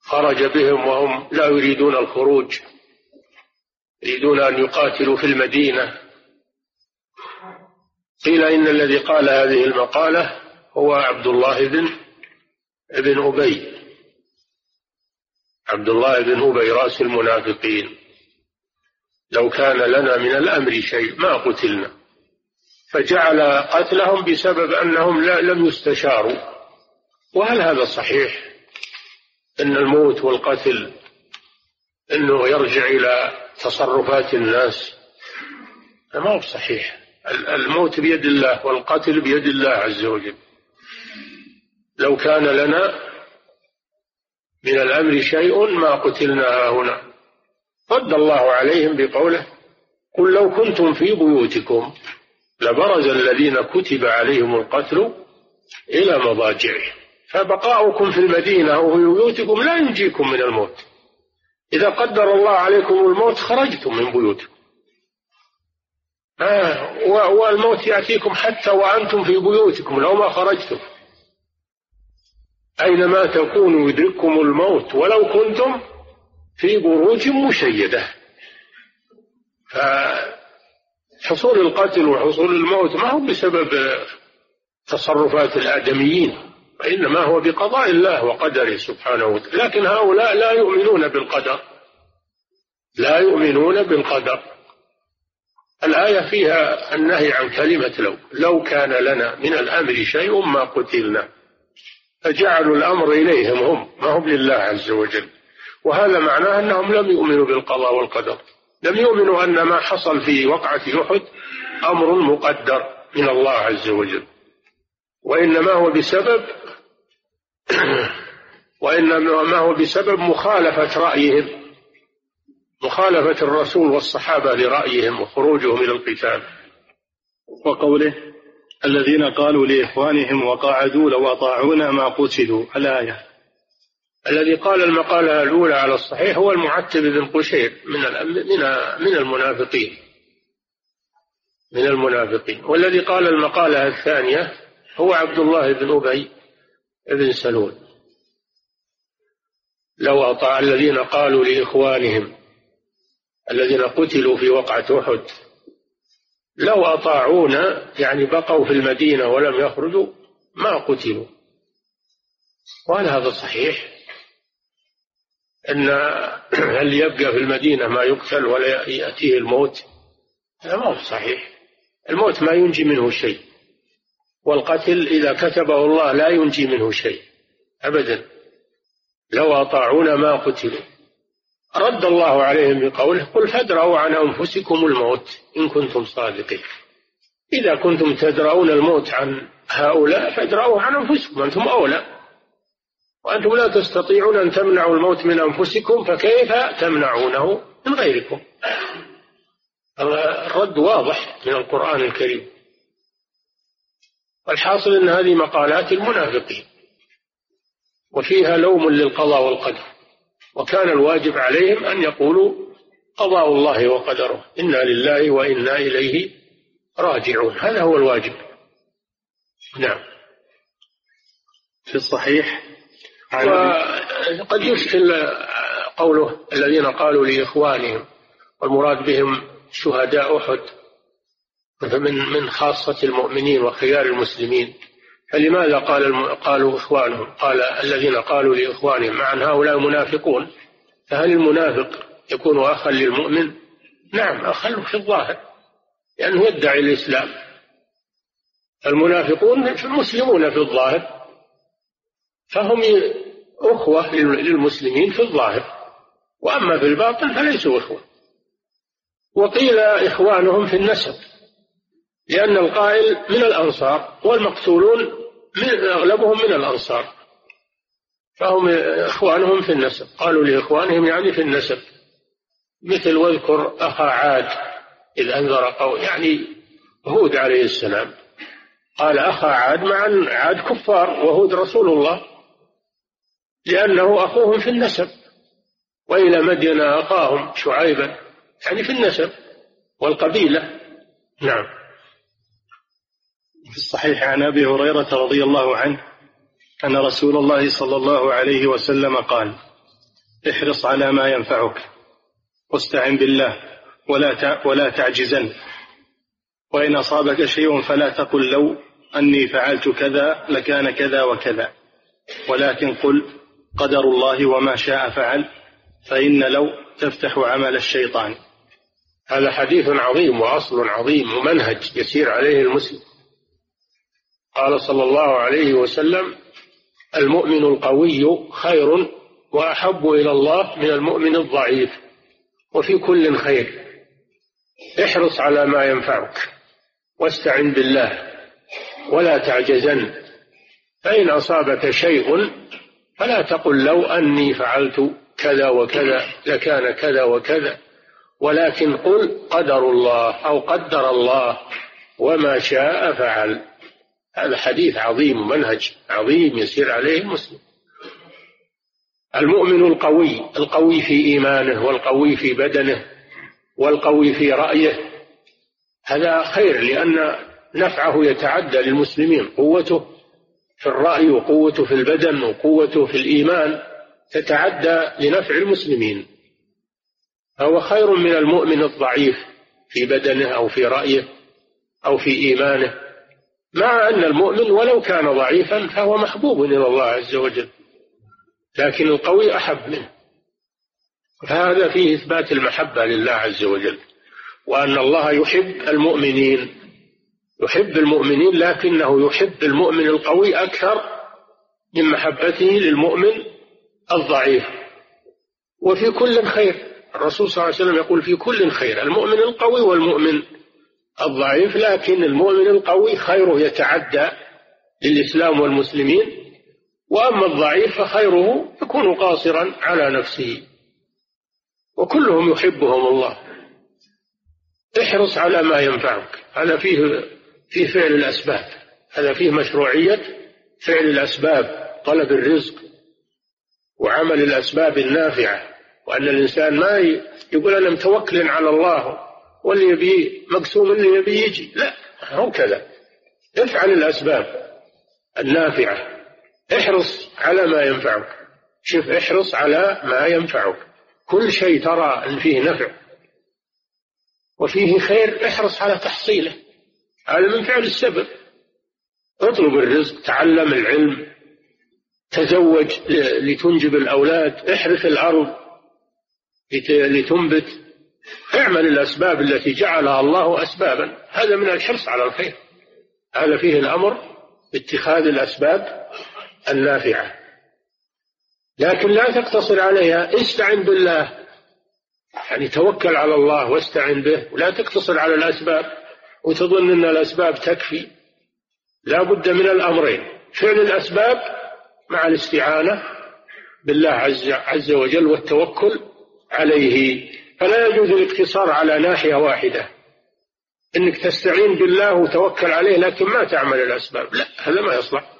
خرج بهم وهم لا يريدون الخروج يريدون أن يقاتلوا في المدينة. قيل إن الذي قال هذه المقالة هو عبد الله بن ابن أبي. عبد الله بن أبي رأس المنافقين. لو كان لنا من الأمر شيء ما قتلنا. فجعل قتلهم بسبب أنهم لا لم يستشاروا. وهل هذا صحيح؟ أن الموت والقتل أنه يرجع إلى تصرفات الناس؟ ما هو صحيح الموت بيد الله والقتل بيد الله عز وجل. لو كان لنا من الأمر شيء ما قتلنا هنا. رد الله عليهم بقوله قل لو كنتم في بيوتكم لبرز الذين كتب عليهم القتل إلى مضاجعهم. فبقاؤكم في المدينة أو في بيوتكم لا ينجيكم من الموت. إذا قدر الله عليكم الموت خرجتم من بيوتكم. آه والموت يأتيكم حتى وأنتم في بيوتكم لو ما خرجتم. أينما تكونوا يدرككم الموت ولو كنتم في بروج مشيدة. فحصول القتل وحصول الموت ما هو بسبب تصرفات الآدميين وإنما هو بقضاء الله وقدره سبحانه وتعالى. لكن هؤلاء لا يؤمنون بالقدر. لا يؤمنون بالقدر. الآية فيها النهي عن كلمة لو. لو كان لنا من الأمر شيء ما قتلنا. فجعلوا الأمر إليهم هم ما هم لله عز وجل. وهذا معناه أنهم لم يؤمنوا بالقضاء والقدر. لم يؤمنوا أن ما حصل في وقعة أحد أمر مقدر من الله عز وجل. وإنما هو بسبب وإنما هو بسبب مخالفة رأيهم. مخالفة الرسول والصحابة لرأيهم وخروجهم إلى القتال. وقوله الذين قالوا لإخوانهم وقاعدوا لو أطاعونا ما قتلوا. الآية. الذي قال المقالة الأولى على الصحيح هو المعتب بن قشير من من من المنافقين. من المنافقين. والذي قال المقالة الثانية هو عبد الله بن أبي بن سلول. لو أطاع الذين قالوا لإخوانهم الذين قتلوا في وقعة أحد. لو أطاعونا يعني بقوا في المدينة ولم يخرجوا ما قتلوا. وهل هذا صحيح؟ أن هل يبقى في المدينة ما يقتل ولا يأتيه الموت؟ هذا ما هو صحيح. الموت ما ينجي منه شيء. والقتل إذا كتبه الله لا ينجي منه شيء. أبدا. لو أطاعونا ما قتلوا. رد الله عليهم بقوله قل فادرأوا عن أنفسكم الموت إن كنتم صادقين. إذا كنتم تدرؤون الموت عن هؤلاء فادرأوا عن أنفسكم أنتم أولى. وأنتم لا تستطيعون أن تمنعوا الموت من أنفسكم فكيف تمنعونه من غيركم؟ الرد واضح من القرآن الكريم. والحاصل أن هذه مقالات المنافقين وفيها لوم للقضاء والقدر. وكان الواجب عليهم أن يقولوا قضاء الله وقدره إنا لله وإنا إليه راجعون. هذا هو الواجب. نعم. في الصحيح وقد يشكل قوله الذين قالوا لإخوانهم والمراد بهم شهداء أحد من من خاصة المؤمنين وخيار المسلمين. فلماذا قال قالوا إخوانهم قال الذين قالوا لإخوانهم مع أن هؤلاء منافقون فهل المنافق يكون أخا للمؤمن؟ نعم أخا في الظاهر لأنه يدعي الإسلام. المنافقون المسلمون في الظاهر فهم أخوة للمسلمين في الظاهر وأما في الباطن فليسوا إخوة. وقيل إخوانهم في النسب لأن القائل من الأنصار والمقتولون أغلبهم من الأنصار. فهم إخوانهم في النسب. قالوا لإخوانهم يعني في النسب. مثل واذكر أخا عاد إذ أنذر قوم يعني هود عليه السلام. قال أخا عاد مع عاد كفار وهود رسول الله لأنه أخوهم في النسب. وإلى مدين أخاهم شعيبا يعني في النسب والقبيلة. نعم. في الصحيح عن أبي هريرة رضي الله عنه أن رسول الله صلى الله عليه وسلم قال احرص على ما ينفعك واستعن بالله ولا ولا تعجزن. وإن أصابك شيء فلا تقل لو أني فعلت كذا لكان كذا وكذا. ولكن قل قدر الله وما شاء فعل فإن لو تفتح عمل الشيطان. هذا حديث عظيم وأصل عظيم ومنهج يسير عليه المسلم. قال صلى الله عليه وسلم المؤمن القوي خير وأحب إلى الله من المؤمن الضعيف وفي كل خير. احرص على ما ينفعك واستعن بالله ولا تعجزن. فإن أصابك شيء فلا تقل لو أني فعلت كذا وكذا لكان كذا وكذا. ولكن قل قدر الله أو قدر الله وما شاء فعل. هذا حديث عظيم ومنهج عظيم يسير عليه المسلم المؤمن القوي القوي في إيمانه والقوي في بدنه والقوي في رأيه هذا خير لأن نفعه يتعدى للمسلمين. قوته في الرأي وقوته في البدن وقوته في الإيمان تتعدى لنفع المسلمين. فهو خير من المؤمن الضعيف في بدنه أو في رأيه أو في إيمانه. مع أن المؤمن ولو كان ضعيفا فهو محبوب إلى الله عز وجل لكن القوي أحب منه. فهذا فيه إثبات المحبة لله عز وجل وأن الله يحب المؤمنين يحب المؤمنين لكنه يحب المؤمن القوي أكثر من محبته للمؤمن الضعيف. وفي كل خير الرسول صلى الله عليه وسلم يقول في كل خير المؤمن القوي والمؤمن الضعيف لكن المؤمن القوي خيره يتعدى للإسلام والمسلمين وأما الضعيف فخيره يكون قاصرا على نفسه. وكلهم يحبهم الله. احرص على ما ينفعك. هذا فيه فيه فعل الأسباب. هذا فيه مشروعية فعل الأسباب طلب الرزق وعمل الأسباب النافعة. وأن الإنسان ما يقول أنا متوكل على الله. واللي يبي مقسوم اللي يبي يجي. لا هو كذا. افعل الأسباب النافعة. احرص على ما ينفعك. شوف احرص على ما ينفعك. كل شيء ترى أن فيه نفع. وفيه خير احرص على تحصيله. هذا من فعل السبب. اطلب الرزق تعلم العلم تزوج لتنجب الأولاد. احرث الأرض لتنبت. اعمل الأسباب التي جعلها الله أسبابا. هذا من الحرص على الخير. هذا فيه الأمر باتخاذ الأسباب النافعة. لكن لا تقتصر عليها. استعن بالله. يعني توكل على الله واستعن به. ولا تقتصر على الأسباب. وتظن أن الأسباب تكفي. لا بد من الأمرين. فعل الأسباب مع الاستعانة بالله عز, عز وجل والتوكل عليه. فلا يجوز الاقتصار على ناحية واحدة. إنك تستعين بالله وتوكل عليه لكن ما تعمل الأسباب. لا هذا ما يصلح.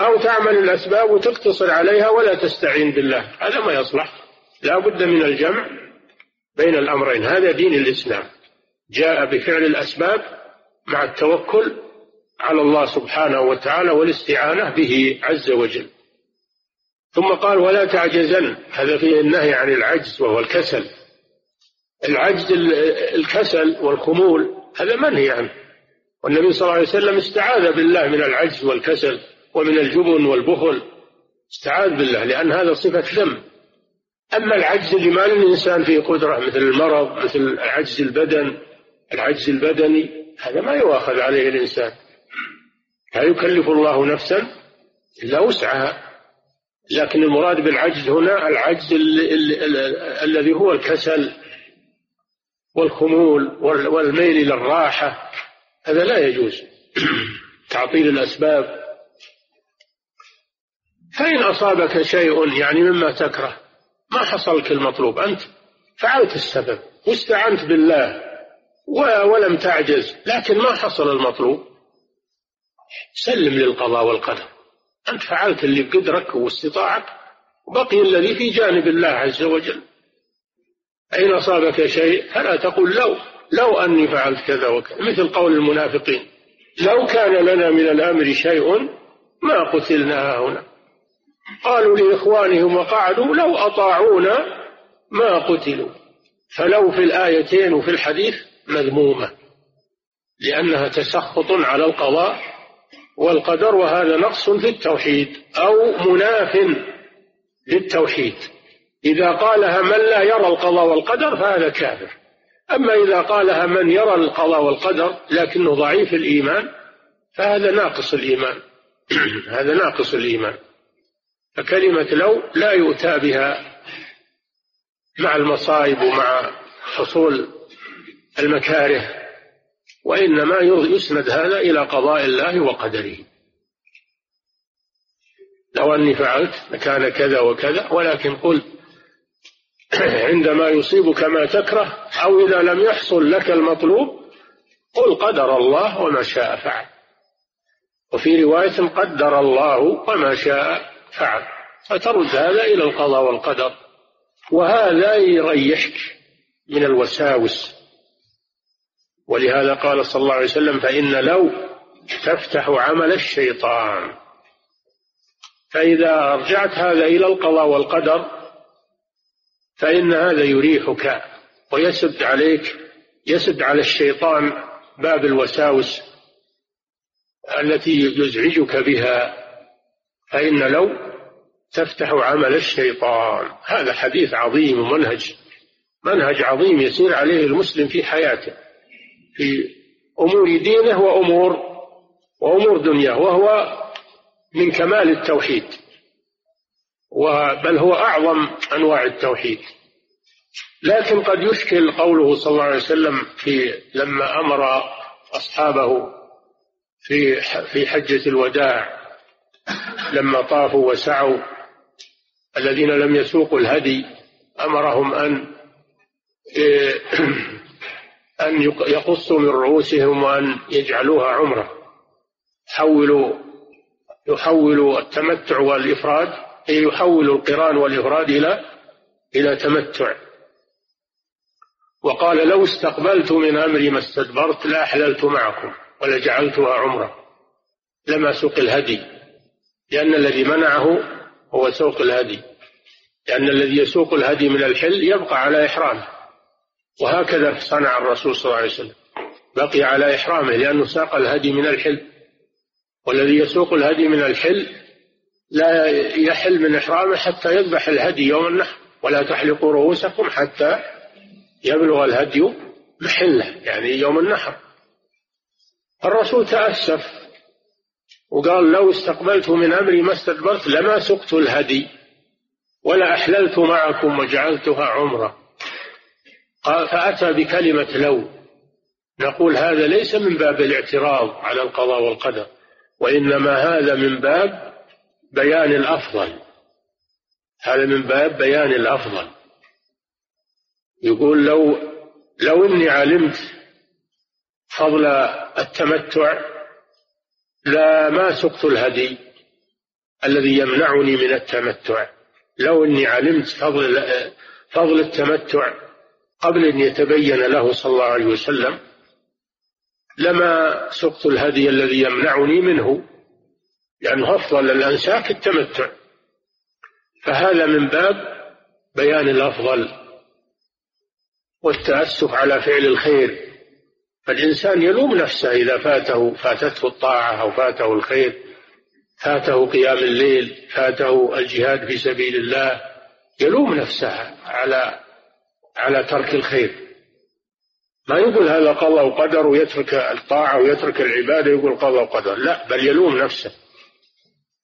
أو تعمل الأسباب وتقتصر عليها ولا تستعين بالله. هذا ما يصلح. لا بد من الجمع بين الأمرين. هذا دين الإسلام. جاء بفعل الأسباب مع التوكل على الله سبحانه وتعالى والاستعانة به عز وجل. ثم قال ولا تعجزن. هذا فيه النهي عن العجز وهو الكسل. العجز الكسل والخمول هذا منهي عنه. والنبي صلى الله عليه وسلم استعاذ بالله من العجز والكسل ومن الجبن والبخل. استعاذ بالله لأن هذا صفة ذم. أما العجز اللي ما للإنسان فيه قدرة مثل المرض مثل عجز البدن العجز البدني هذا ما يؤاخذ عليه الإنسان. لا يكلف الله نفسا إلا وسعها. لكن المراد بالعجز هنا العجز الذي هو الكسل والخمول والميل إلى الراحة هذا لا يجوز. تعطيل الأسباب. فإن أصابك شيء يعني مما تكره ما حصلك المطلوب أنت فعلت السبب واستعنت بالله ولم تعجز لكن ما حصل المطلوب. سلم للقضاء والقدر. أنت فعلت اللي بقدرك واستطاعك وبقي الذي في جانب الله عز وجل. أين أصابك شيء فلا تقل لو لو أني فعلت كذا وكذا مثل قول المنافقين لو كان لنا من الأمر شيء ما قتلنا هنا. قالوا لإخوانهم وقعدوا لو أطاعونا ما قتلوا. فلو في الآيتين وفي الحديث مذمومة لأنها تسخط على القضاء والقدر وهذا نقص في التوحيد أو مناف للتوحيد. إذا قالها من لا يرى القضاء والقدر فهذا كافر. أما إذا قالها من يرى القضاء والقدر لكنه ضعيف الإيمان فهذا ناقص الإيمان. هذا ناقص الإيمان. فكلمة لو لا يؤتى بها مع المصائب ومع حصول المكاره وإنما يسند هذا إلى قضاء الله وقدره. لو أني فعلت لكان كذا وكذا ولكن قل عندما يصيبك ما تكره أو إذا لم يحصل لك المطلوب قل قدر الله وما شاء فعل. وفي رواية قدر الله وما شاء فعل. فترد هذا إلى القضاء والقدر. وهذا يريحك من الوساوس. ولهذا قال صلى الله عليه وسلم فإن لو تفتح عمل الشيطان. فإذا رجعت هذا إلى القضاء والقدر فإن هذا يريحك ويسد عليك يسد على الشيطان باب الوساوس التي يزعجك بها. فإن لو تفتح عمل الشيطان هذا حديث عظيم ومنهج منهج عظيم يسير عليه المسلم في حياته في أمور دينه وأمور وأمور دنياه وهو من كمال التوحيد. بل هو أعظم أنواع التوحيد. لكن قد يشكل قوله صلى الله عليه وسلم في لما أمر أصحابه في في حجة الوداع لما طافوا وسعوا الذين لم يسوقوا الهدي أمرهم أن أن يقصوا من رؤوسهم وأن يجعلوها عمرة. حولوا يحولوا التمتع والإفراد أي يحولوا القرآن والإفراد إلى إلى تمتع. وقال لو استقبلت من أمري ما استدبرت لأحللت معكم ولجعلتها عمرة. لما سوق الهدي. لأن الذي منعه هو سوق الهدي. لأن الذي يسوق الهدي من الحل يبقى على إحرامه. وهكذا صنع الرسول صلى الله عليه وسلم. بقي على إحرامه لأنه ساق الهدي من الحل. والذي يسوق الهدي من الحل لا يحل من إحرامه حتى يذبح الهدي يوم النحر ولا تحلقوا رؤوسكم حتى يبلغ الهدي محله يعني يوم النحر. الرسول تأسف وقال لو استقبلت من أمري ما استدبرت لما سقت الهدي ولا أحللت معكم وجعلتها عمرة. قال فأتى بكلمة لو نقول هذا ليس من باب الاعتراض على القضاء والقدر وإنما هذا من باب بيان الأفضل. هذا من باب بيان الأفضل. يقول لو لو إني علمت فضل التمتع لا ما سقت الهدي الذي يمنعني من التمتع. لو إني علمت فضل فضل التمتع قبل أن يتبين له صلى الله عليه وسلم لما سقت الهدي الذي يمنعني منه. لأنه أفضل الأنساك التمتع. فهذا من باب بيان الأفضل والتأسف على فعل الخير. فالإنسان يلوم نفسه إذا فاته فاتته الطاعة أو فاته الخير فاته قيام الليل فاته الجهاد في سبيل الله يلوم نفسه على على ترك الخير. ما يقول هذا قضاء وقدر ويترك الطاعة ويترك العبادة يقول قضاء وقدر. لا بل يلوم نفسه.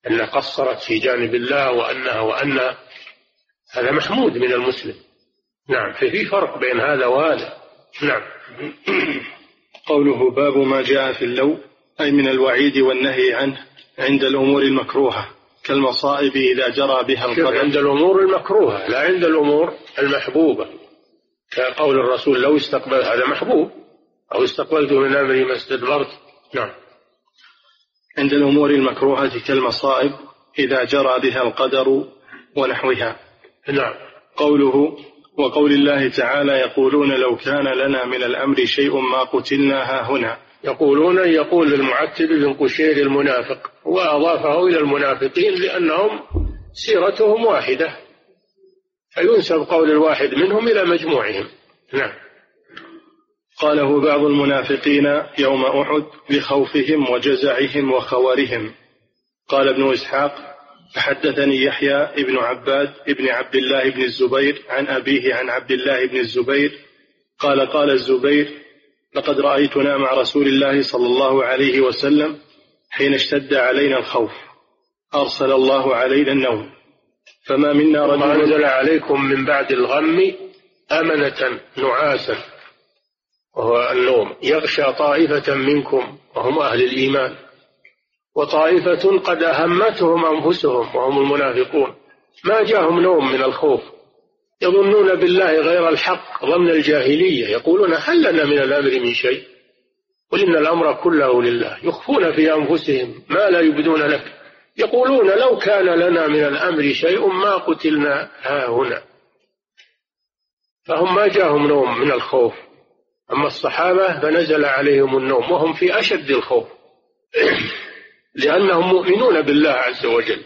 أنها قصرت في جانب الله وأنها وأن هذا محمود من المسلم. نعم ففي فرق بين هذا وهذا. نعم. قوله باب ما جاء في اللو أي من الوعيد والنهي عنه عند الأمور المكروهة كالمصائب إذا جرى بها القدر. عند الأمور المكروهة لا عند الأمور المحبوبة. كقول الرسول لو استقبل هذا محبوب أو استقبلت من أمري ما استدبرت. نعم. عند الأمور المكروهة كالمصائب إذا جرى بها القدر ونحوها. نعم. قوله وقول الله تعالى يقولون لو كان لنا من الأمر شيء ما قتلنا ها هنا. يقولون يقول المعتب بن قشير المنافق وأضافه إلى المنافقين لأنهم سيرتهم واحدة فينسب قول الواحد منهم إلى مجموعهم. نعم. قاله بعض المنافقين يوم أحد لخوفهم وجزعهم وخورهم قال ابن إسحاق فحدثني يحيى ابن عباد ابن عبد الله بن الزبير عن أبيه عن عبد الله بن الزبير. قال قال الزبير لقد رأيتنا مع رسول الله صلى الله عليه وسلم حين اشتد علينا الخوف. أرسل الله علينا النوم. فما منا رجل أنزل عليكم من بعد الغم أمنة نعاسا وهو النوم يغشى طائفة منكم وهم أهل الإيمان. وطائفة قد أهمتهم أنفسهم وهم المنافقون. ما جاءهم نوم من الخوف. يظنون بالله غير الحق ظن الجاهلية. يقولون هل لنا من الأمر من شيء؟ قل إن الأمر كله لله. يخفون في أنفسهم ما لا يبدون لك. يقولون لو كان لنا من الأمر شيء ما قتلنا ها هنا. فهم ما جاءهم نوم من الخوف. أما الصحابة فنزل عليهم النوم وهم في أشد الخوف. لأنهم مؤمنون بالله عز وجل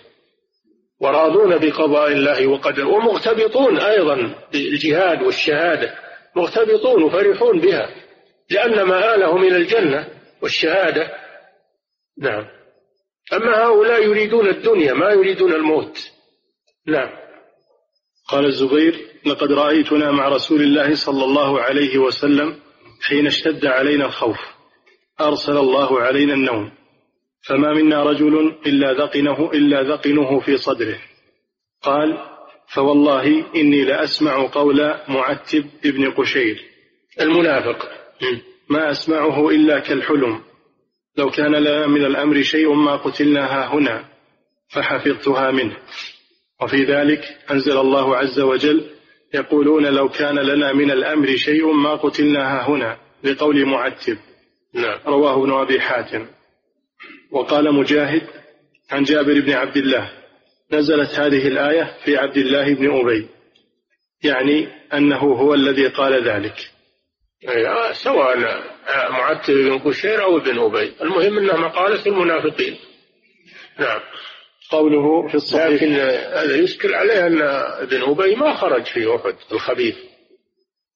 وراضون بقضاء الله وقدره ومغتبطون أيضا بالجهاد والشهادة مغتبطون وفرحون بها لأن مآلهم إلى الجنة والشهادة. نعم. أما هؤلاء يريدون الدنيا ما يريدون الموت. نعم. قال الزبير لقد رأيتنا مع رسول الله صلى الله عليه وسلم حين اشتد علينا الخوف أرسل الله علينا النوم. فما منا رجل إلا ذقنه إلا ذقنه في صدره. قال فوالله إني لأسمع قول معتب ابن قشير. المنافق. ما أسمعه إلا كالحلم. لو كان لنا من الأمر شيء ما قتلناها هنا فحفظتها منه. وفي ذلك أنزل الله عز وجل يقولون لو كان لنا من الأمر شيء ما قتلناها هنا لقول معتب. نعم. رواه ابن أبي حاتم. وقال مجاهد عن جابر بن عبد الله نزلت هذه الآية في عبد الله بن أبي. يعني أنه هو الذي قال ذلك. آه، سواء معتب بن قشير أو ابن أبي. المهم أنها مقالة المنافقين. نعم. قوله في الصحيح. لكن هذا يشكل عليه أن ابن أبي ما خرج في أحد الخبيث.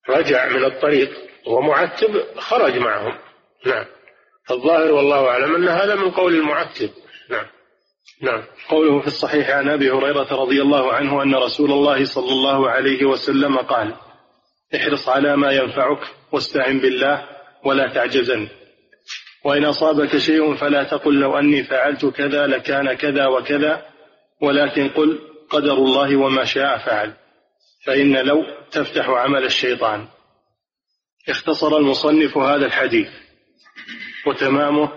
رجع من الطريق ومعتب خرج معهم. نعم. الظاهر والله أعلم أن هذا من قول المعتب. نعم. نعم. قوله في الصحيح عن أبي هريرة رضي الله عنه أن رسول الله صلى الله عليه وسلم قال احرص على ما ينفعك واستعن بالله ولا تعجزن. وإن أصابك شيء فلا تقل لو أني فعلت كذا لكان كذا وكذا ولكن قل قدر الله وما شاء فعل فإن لو تفتح عمل الشيطان. اختصر المصنف هذا الحديث وتمامه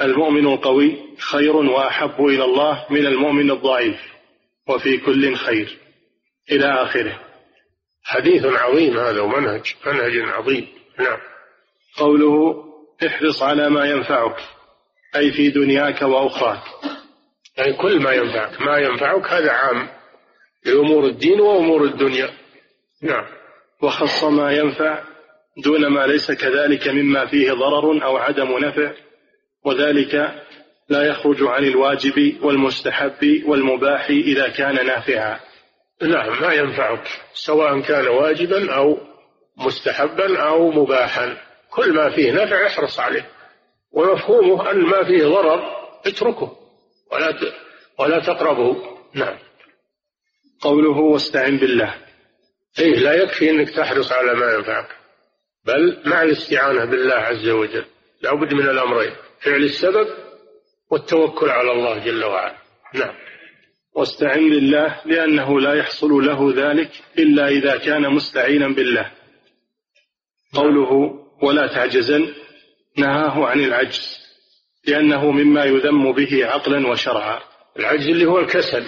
المؤمن القوي خير وأحب إلى الله من المؤمن الضعيف وفي كل خير. إلى آخره. حديث عظيم هذا ومنهج منهج عظيم. نعم. قوله احرص على ما ينفعك أي في دنياك وأخراك. اي يعني كل ما ينفعك ما ينفعك هذا عام لأمور الدين وأمور الدنيا. نعم. وخص ما ينفع دون ما ليس كذلك مما فيه ضرر أو عدم نفع وذلك لا يخرج عن الواجب والمستحب والمباح إذا كان نافعا. نعم ما ينفعك سواء كان واجبا أو مستحبا أو مباحا. كل ما فيه نفع احرص عليه ومفهومه أن ما فيه ضرر اتركه ولا ولا تقربه. نعم. قوله واستعن بالله. إيه لا يكفي أنك تحرص على ما ينفعك بل مع الاستعانة بالله عز وجل. لا بد من الأمرين فعل السبب والتوكل على الله جل وعلا. نعم. واستعن بالله لأنه لا يحصل له ذلك إلا إذا كان مستعينا بالله. قوله ولا تعجزن نهاه عن العجز لأنه مما يذم به عقلا وشرعا. العجز اللي هو الكسل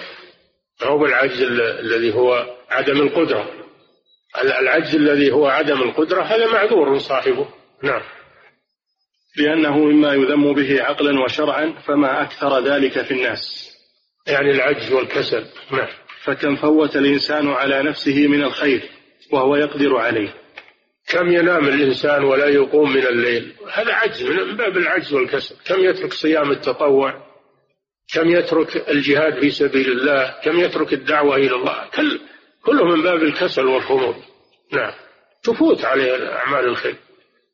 هو العجز الذي هو عدم القدرة. العجز الذي هو عدم القدرة هذا معذور صاحبه. نعم. لأنه مما يذم به عقلا وشرعا فما أكثر ذلك في الناس. يعني العجز والكسل. نعم. فكم فوت الإنسان على نفسه من الخير وهو يقدر عليه. كم ينام الإنسان ولا يقوم من الليل؟ هذا عجز من باب العجز والكسل. كم يترك صيام التطوع؟ كم يترك الجهاد في سبيل الله؟ كم يترك الدعوة إلى الله؟ كل كله من باب الكسل والخمول نعم. تفوت عليه أعمال الخير.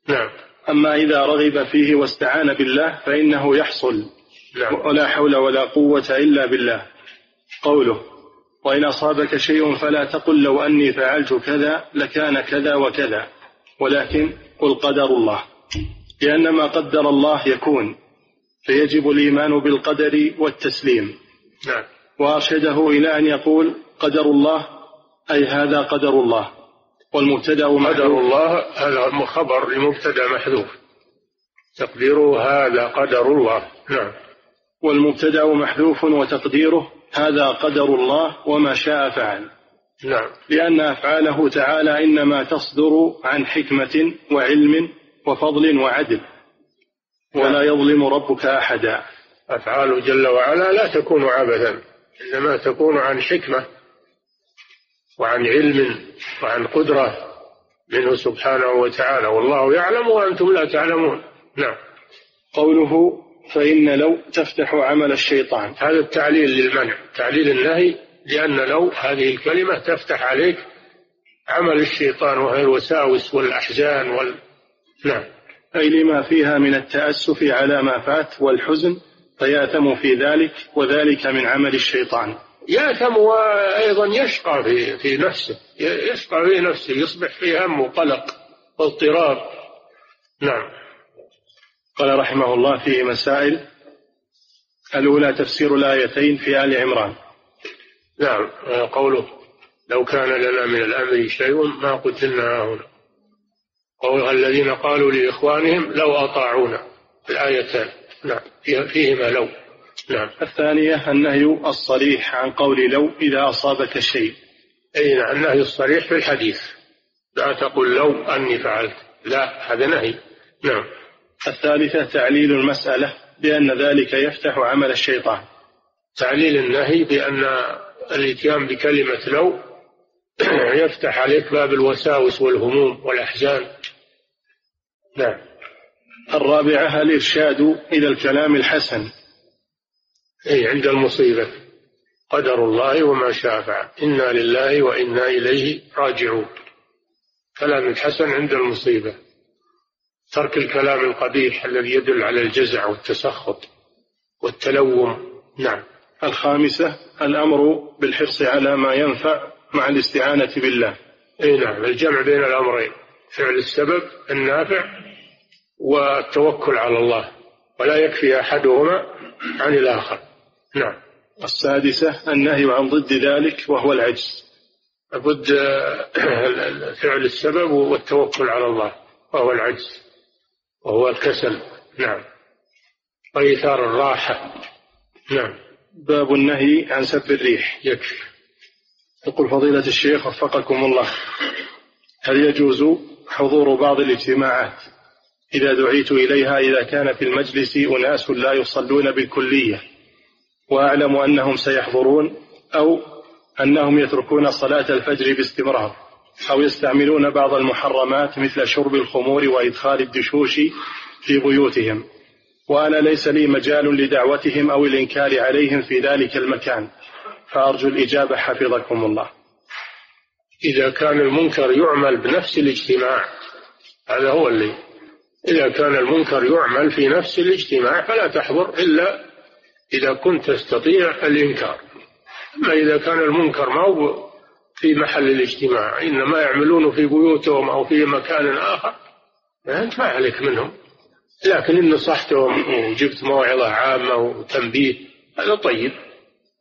نعم. أما إذا رغب فيه واستعان بالله فإنه يحصل. نعم. ولا حول ولا قوة إلا بالله. قوله وإن أصابك شيء فلا تقل لو أني فعلت كذا لكان كذا وكذا. ولكن قل قدر الله لأن ما قدر الله يكون فيجب الإيمان بالقدر والتسليم. نعم. وأرشده إلى أن يقول قدر الله أي هذا قدر الله. والمبتدأ قدر الله هذا خبر لمبتدأ محذوف. تقديره هذا قدر الله. نعم. والمبتدأ محذوف وتقديره هذا قدر الله وما شاء فعل. نعم. لأن أفعاله تعالى إنما تصدر عن حكمة وعلم وفضل وعدل ولا نعم. يظلم ربك أحدا. أفعاله جل وعلا لا تكون عبثا إنما تكون عن حكمة وعن علم وعن قدرة منه سبحانه وتعالى. والله يعلم وأنتم لا تعلمون. نعم. قوله فإن لو تفتح عمل الشيطان. هذا التعليل للمنع تعليل النهي لأن لو هذه الكلمة تفتح عليك عمل الشيطان وهي الوساوس والأحزان وال... نعم. أي لما فيها من التأسف على ما فات والحزن فيأثم في ذلك وذلك من عمل الشيطان. يأثم وأيضا يشقى في في نفسه. يشقى في نفسه يصبح في هم وقلق واضطراب. نعم. قال رحمه الله فيه مسائل الأولى تفسير الآيتين في آل عمران. نعم. قوله لو كان لنا من الأمر شيء ما قتلنا هنا. قول الذين قالوا لإخوانهم لو أطاعونا. الآيتان. نعم. فيهما لو. نعم. الثانية النهي الصريح عن قول لو إذا أصابك شيء. أي نعم. النهي الصريح في الحديث. لا تقل لو أني فعلت. لا هذا نهي. نعم. الثالثة تعليل المسألة بأن ذلك يفتح عمل الشيطان. تعليل النهي بأن الإتيان بكلمة لو يفتح عليك باب الوساوس والهموم والأحزان. نعم. الرابعة الإرشاد إلى الكلام الحسن. أي عند المصيبة. قدر الله وما شاء فعل. إنا لله وإنا إليه راجعون. كلام الحسن عند المصيبة. ترك الكلام القبيح الذي يدل على الجزع والتسخط والتلوم. نعم. الخامسة الأمر بالحرص على ما ينفع مع الاستعانة بالله. أي نعم الجمع بين الأمرين فعل السبب النافع والتوكل على الله ولا يكفي أحدهما عن الآخر. نعم. السادسة النهي عن ضد ذلك وهو العجز. ضد فعل السبب والتوكل على الله وهو العجز وهو الكسل. نعم. وإيثار الراحة. نعم. باب النهي عن سب الريح. يكفي. يقول فضيلة الشيخ وفقكم الله هل يجوز حضور بعض الاجتماعات إذا دعيت إليها إذا كان في المجلس أناس لا يصلون بالكلية وأعلم أنهم سيحضرون أو أنهم يتركون صلاة الفجر باستمرار أو يستعملون بعض المحرمات مثل شرب الخمور وإدخال الدشوش في بيوتهم؟ وأنا ليس لي مجال لدعوتهم أو الإنكار عليهم في ذلك المكان. فأرجو الإجابة حفظكم الله. إذا كان المنكر يعمل بنفس الاجتماع هذا هو اللي. إذا كان المنكر يعمل في نفس الاجتماع فلا تحضر إلا إذا كنت تستطيع الإنكار. أما إذا كان المنكر ما هو في محل الاجتماع إنما يعملونه في بيوتهم أو في مكان آخر أنت ما عليك منهم. لكن إن نصحتهم وجبت موعظة عامة وتنبيه هذا طيب.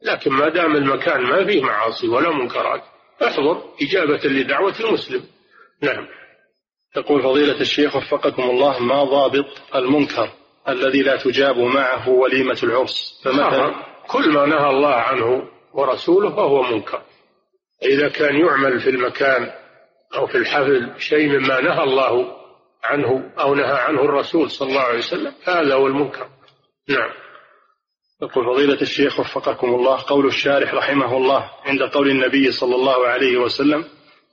لكن ما دام المكان ما فيه معاصي ولا منكرات احضر إجابة لدعوة المسلم. نعم. يقول فضيلة الشيخ وفقكم الله ما ضابط المنكر الذي لا تجاب معه وليمة العرس؟ فمثلا كل ما نهى الله عنه ورسوله فهو منكر. إذا كان يعمل في المكان أو في الحفل شيء مما نهى الله عنه أو نهى عنه الرسول صلى الله عليه وسلم. فهذا هو المنكر. نعم. يقول فضيلة الشيخ وفقكم الله قول الشارح رحمه الله عند قول النبي صلى الله عليه وسلم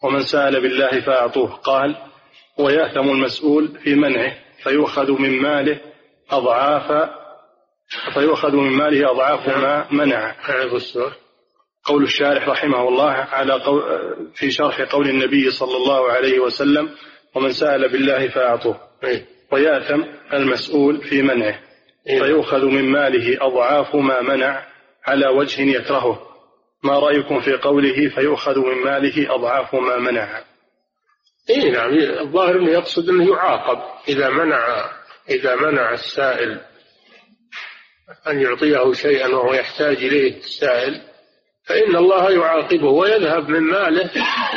ومن سأل بالله فأعطوه. قال ويأثم المسؤول في منعه فيؤخذ من ماله أضعاف فيؤخذ من ماله أضعاف ما منع. قول الشارح رحمه الله على قول في شرح قول النبي صلى الله عليه وسلم ومن سأل بالله فأعطوه. إيه. ويأثم المسؤول في منعه. إيه. فيؤخذ من ماله أضعاف ما منع على وجه يكرهه. ما رأيكم في قوله فيؤخذ من ماله أضعاف ما منع؟ إيه نعم. الظاهر أنه يقصد أنه يعاقب. إذا منع إذا منع السائل أن يعطيه شيئا وهو يحتاج إليه السائل فإن الله يعاقبه ويذهب من ماله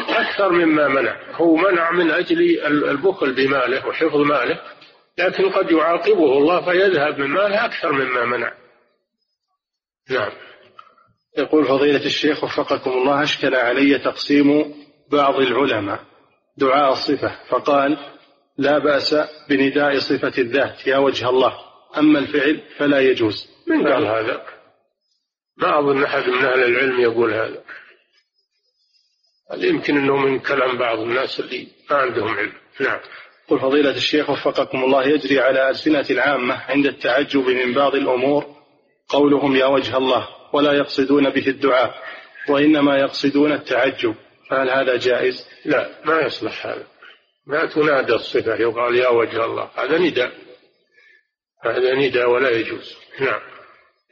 أكثر مما منع. هو منع من أجل البخل بماله وحفظ ماله لكن قد يعاقبه الله فيذهب من ماله أكثر مما منع. نعم. يقول فضيلة الشيخ وفقكم الله أشكل علي تقسيم بعض العلماء دعاء الصفة فقال لا بأس بنداء صفة الذات يا وجه الله أما الفعل فلا يجوز. من قال هذا؟ ما أظن أحد من أهل العلم يقول هذا. يمكن أنه من كلام بعض الناس اللي ما عندهم علم؟ نعم. قل فضيلة الشيخ وفقكم الله يجري على ألسنة العامة عند التعجب من بعض الأمور قولهم يا وجه الله ولا يقصدون به الدعاء وإنما يقصدون التعجب. فهل هذا جائز؟ لا ما يصلح هذا. ما تنادى الصفة يقال يا وجه الله. هذا نداء. هذا نداء ولا يجوز. نعم.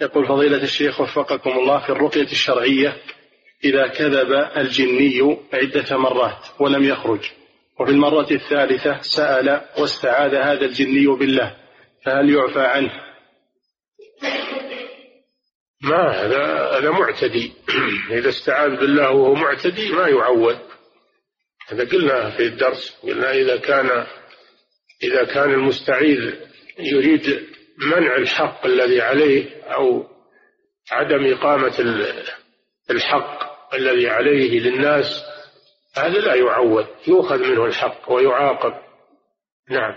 يقول فضيلة الشيخ وفقكم الله في الرقية الشرعية إذا كذب الجني عدة مرات ولم يخرج وفي المرة الثالثة سأل واستعاذ هذا الجني بالله فهل يعفى عنه؟ ما هذا هذا معتدي إذا استعاذ بالله وهو معتدي ما يعود هذا قلنا في الدرس قلنا إذا كان إذا كان المستعيذ يريد منع الحق الذي عليه أو عدم إقامة الحق الذي عليه للناس هذا لا يعود يؤخذ منه الحق ويعاقب. نعم.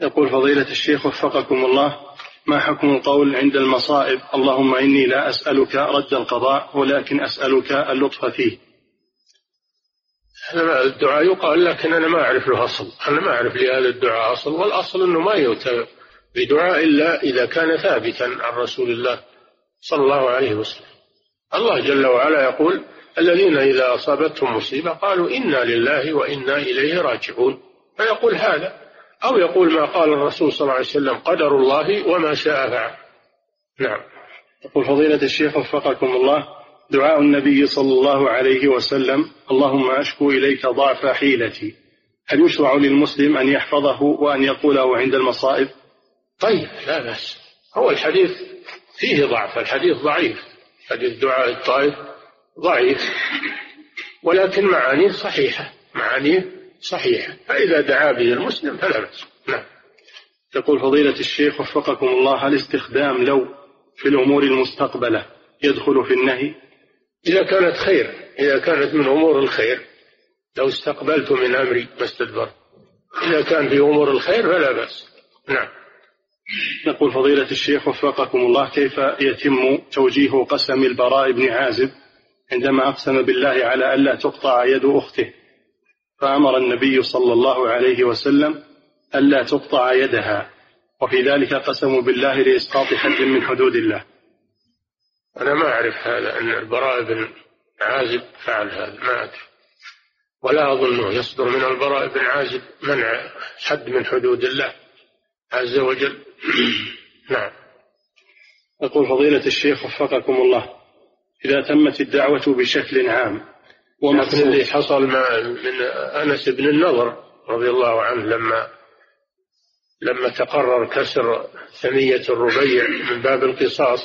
يقول فضيلة الشيخ وفقكم الله ما حكم القول عند المصائب؟ اللهم إني لا أسألك رد القضاء ولكن أسألك اللطف فيه. هذا الدعاء يقال لكن أنا ما أعرف له أصل أنا ما أعرف لهذا الدعاء أصل والأصل أنه ما يؤتى بدعاء إلا إذا كان ثابتا عن رسول الله صلى الله عليه وسلم. الله جل وعلا يقول الذين إذا أصابتهم مصيبة قالوا إنا لله وإنا إليه راجعون. فيقول هذا أو يقول ما قال الرسول صلى الله عليه وسلم قدر الله وما شاء فعل. نعم. يقول فضيلة الشيخ وفقكم الله دعاء النبي صلى الله عليه وسلم اللهم أشكو إليك ضعف حيلتي. هل يشرع للمسلم أن يحفظه وأن يقوله عند المصائب؟ طيب لا بأس. هو الحديث فيه ضعف الحديث ضعيف. حديث دعاء الطائف ضعيف ولكن معانيه صحيحة معانيه صحيحة. فإذا دعا به المسلم فلا بأس. نعم. يقول فضيلة الشيخ وفقكم الله هل لو في الأمور المستقبلة يدخل في النهي؟ إذا كانت خير إذا كانت من أمور الخير. لو استقبلت من أمري ما استدبرت. إذا كان في أمور الخير فلا بأس. نعم. يقول فضيلة الشيخ وفقكم الله كيف يتم توجيه قسم البراء بن عازب عندما أقسم بالله على ألا تقطع يد أخته؟ فأمر النبي صلى الله عليه وسلم ألا تقطع يدها وفي ذلك قسموا بالله لإسقاط حد من حدود الله. أنا ما أعرف هذا أن البراء بن عازب فعل هذا ما أدري. ولا أظنه يصدر من البراء بن عازب منع حد من حدود الله عز وجل. نعم. يقول فضيلة الشيخ وفقكم الله. إذا تمت الدعوة بشكل عام ومثل اللي حصل مع من أنس بن النضر رضي الله عنه لما لما تقرر كسر ثنية الربيع من باب القصاص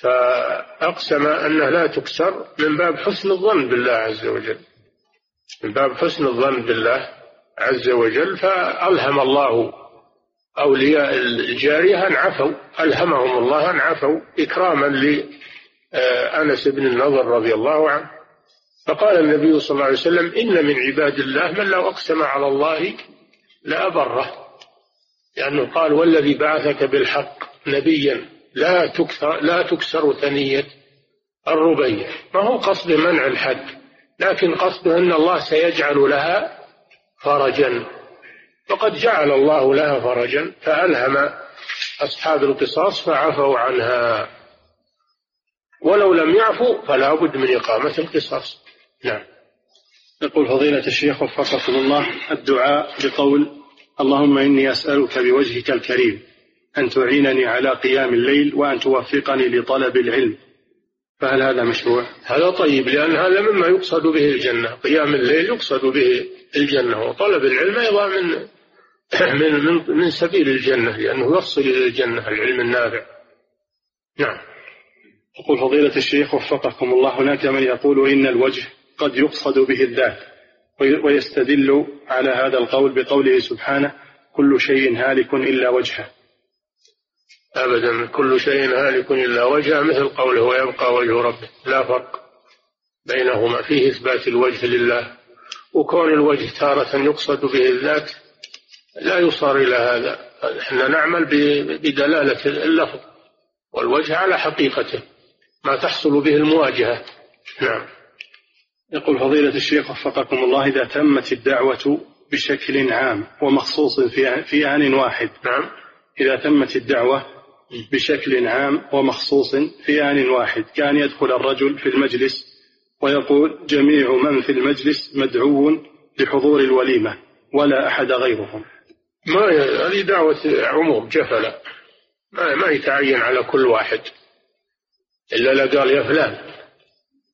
فأقسم أنها لا تكسر من باب حسن الظن بالله عز وجل. من باب حسن الظن بالله عز وجل فألهم الله أولياء الجارية أن عفوا ألهمهم الله أن عفوا إكراما لأنس بن النضر رضي الله عنه. فقال النبي صلى الله عليه وسلم إن من عباد الله من لو أقسم على الله لأبره لأنه قال والذي بعثك بالحق نبيا لا تكسر لا تكسر ثنية الربيع. ما هو قصد منع الحد؟ لكن قصده أن الله سيجعل لها فرجا. وقد جعل الله لها فرجا فألهم أصحاب القصاص فعفوا عنها. ولو لم يعفوا فلا بد من إقامة القصاص. نعم. يقول فضيلة الشيخ وفقكم الله الدعاء بقول اللهم إني أسألك بوجهك الكريم أن تعينني على قيام الليل وأن توفقني لطلب العلم. فهل هذا مشروع؟ هذا طيب لأن هذا مما يقصد به الجنة. قيام الليل يقصد به الجنة وطلب العلم أيضا من من من, من سبيل الجنة لأنه يفصل إلى الجنة العلم النافع. نعم. يقول فضيلة الشيخ وفقكم الله هناك من يقول إن الوجه قد يقصد به الذات ويستدل على هذا القول بقوله سبحانه كل شيء هالك إلا وجهه. أبدا. كل شيء هالك إلا وجهه مثل قوله ويبقى وجه ربه. لا فرق بينهما. فيه إثبات الوجه لله وكون الوجه تارة يقصد به الذات لا يصار إلى هذا. إحنا نعمل بدلالة اللفظ والوجه على حقيقته ما تحصل به المواجهة. نعم. يقول فضيلة الشيخ وفقكم الله إذا تمت الدعوة بشكل عام ومخصوص في في آن واحد نعم. إذا تمت الدعوة بشكل عام ومخصوص في آن واحد كان يدخل الرجل في المجلس ويقول جميع من في المجلس مدعو لحضور الوليمة ولا أحد غيرهم. ما هذه دعوة عموم جفلة ما, ما يتعين على كل واحد. إلا لا قال يا فلان.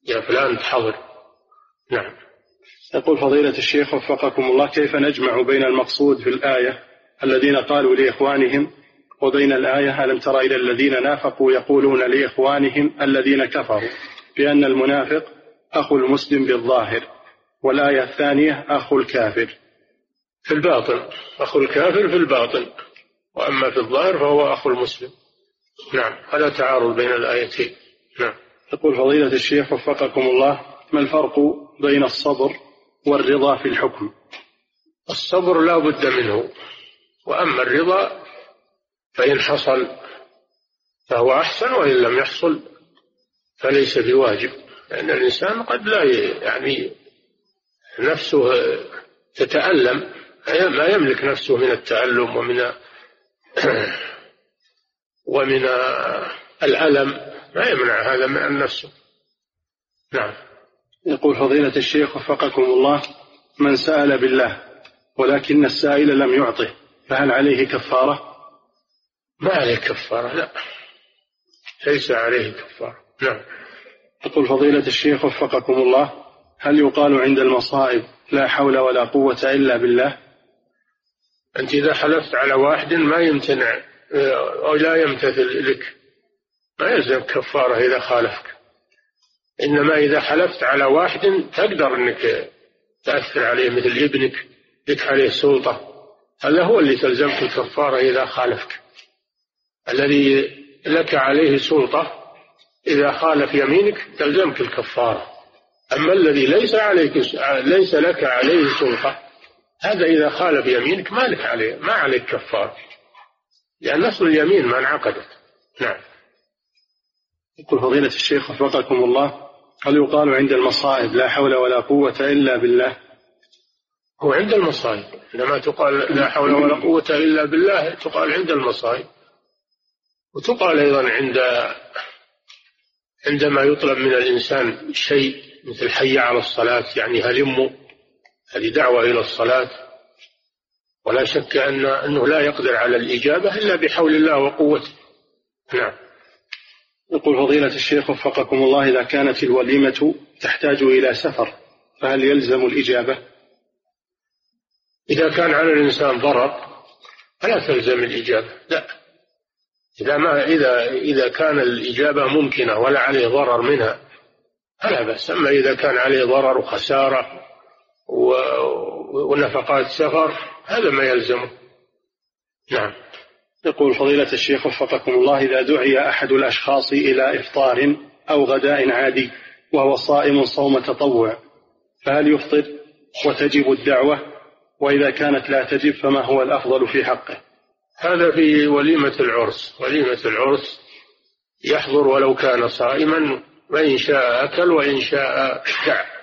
يا فلان تحضر. نعم. يقول فضيلة الشيخ وفقكم الله كيف نجمع بين المقصود في الآية الذين قالوا لإخوانهم وبين الآية ألم تر إلى الذين نافقوا يقولون لإخوانهم الذين كفروا بأن المنافق أخو المسلم بالظاهر والآية الثانية أخو الكافر. في الباطن. أخو الكافر في الباطن. وأما في الظاهر فهو أخو المسلم. نعم. هذا تعارض بين الآيتين. نعم. يقول فضيلة الشيخ وفقكم الله ما الفرق بين الصبر والرضا في الحكم؟ الصبر لا بد منه. وأما الرضا فإن حصل فهو أحسن وإن لم يحصل فليس بواجب. لأن الإنسان قد لا يعني نفسه تتألم ما يملك نفسه من التألم ومن ومن الألم ما يمنع هذا من نفسه نعم. يقول فضيلة الشيخ وفقكم الله من سأل بالله ولكن السائل لم يعطه فهل عليه كفارة؟ ما عليه كفارة لا. ليس عليه كفارة. نعم. يقول فضيلة الشيخ وفقكم الله هل يقال عند المصائب لا حول ولا قوة إلا بالله؟ أنت إذا حلفت على واحد ما يمتنع أو لا يمتثل لك. ما يلزم كفارة إذا خالفك. إنما إذا حلفت على واحد تقدر أنك تأثر عليه مثل ابنك لك عليه سلطة. هذا هو اللي تلزمك الكفارة إذا خالفك. الذي لك عليه سلطة إذا خالف يمينك تلزمك الكفارة. أما الذي ليس عليك ليس لك عليه سلطة هذا إذا خالف يمينك ما لك عليه ما عليك كفارة لأن نصر اليمين ما انعقدت. نعم. يقول فضيلة الشيخ وفقكم الله هل يقال عند المصائب لا حول ولا قوة إلا بالله؟ هو عند المصائب. عندما تقال لا حول ولا قوة إلا بالله تقال عند المصائب. وتقال أيضا عند عندما يطلب من الإنسان شيء مثل حي على الصلاة يعني هلموا هذه دعوة إلى الصلاة. ولا شك أن أنه لا يقدر على الإجابة إلا بحول الله وقوته. نعم. يقول فضيلة الشيخ وفقكم الله إذا كانت الوليمة تحتاج إلى سفر فهل يلزم الإجابة؟ إذا كان على الإنسان ضرر فلا تلزم الإجابة. لا. إذا ما إذا إذا كان الإجابة ممكنة ولا عليه ضرر منها فلا بأس. أما إذا كان عليه ضرر وخسارة ونفقات سفر هذا ما يلزمه. نعم. يقول فضيلة الشيخ وفقكم الله إذا دعي أحد الأشخاص إلى إفطار أو غداء عادي وهو صائم صوم تطوع فهل يفطر وتجب الدعوة؟ وإذا كانت لا تجب فما هو الأفضل في حقه؟ هذا في وليمة العرس. وليمة العرس يحضر ولو كان صائما وإن شاء أكل وإن شاء دع.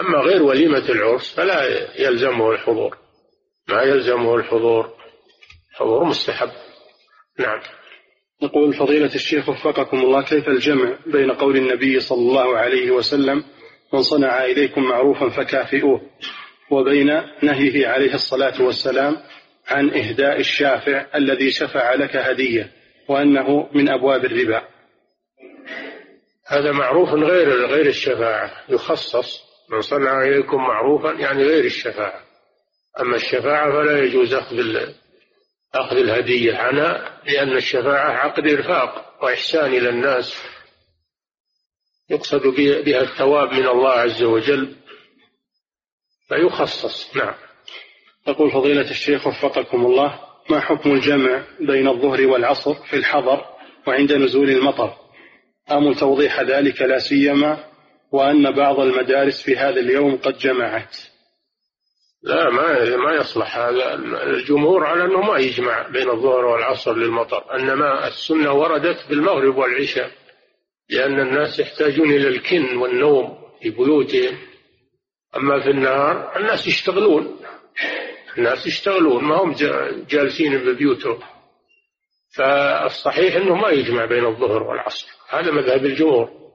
أما غير وليمة العرس فلا يلزمه الحضور. ما يلزمه الحضور؟ حضور مستحب. نعم. يقول فضيلة الشيخ وفقكم الله كيف الجمع بين قول النبي صلى الله عليه وسلم من صنع إليكم معروفا فكافئوه وبين نهيه عليه الصلاة والسلام عن إهداء الشافع الذي شفع لك هدية وأنه من أبواب الربا. هذا معروف غير غير الشفاعة يخصص من صنع إليكم معروفا يعني غير الشفاعة. أما الشفاعة فلا يجوز أخذ أخذ الهدية عنها لأن الشفاعة عقد إرفاق وإحسان إلى الناس. يقصد بها الثواب من الله عز وجل. فيخصص نعم. يقول فضيلة الشيخ وفقكم الله ما حكم الجمع بين الظهر والعصر في الحضر وعند نزول المطر؟ أم توضيح ذلك لا سيما وأن بعض المدارس في هذا اليوم قد جمعت. لا ما ما يصلح هذا. الجمهور على أنه ما يجمع بين الظهر والعصر للمطر إنما السنة وردت بالمغرب والعشاء لأن الناس يحتاجون إلى الكن والنوم في بيوتهم. أما في النهار الناس يشتغلون الناس يشتغلون ما هم جالسين ببيوتهم. فالصحيح إنه ما يجمع بين الظهر والعصر. هذا مذهب الجمهور.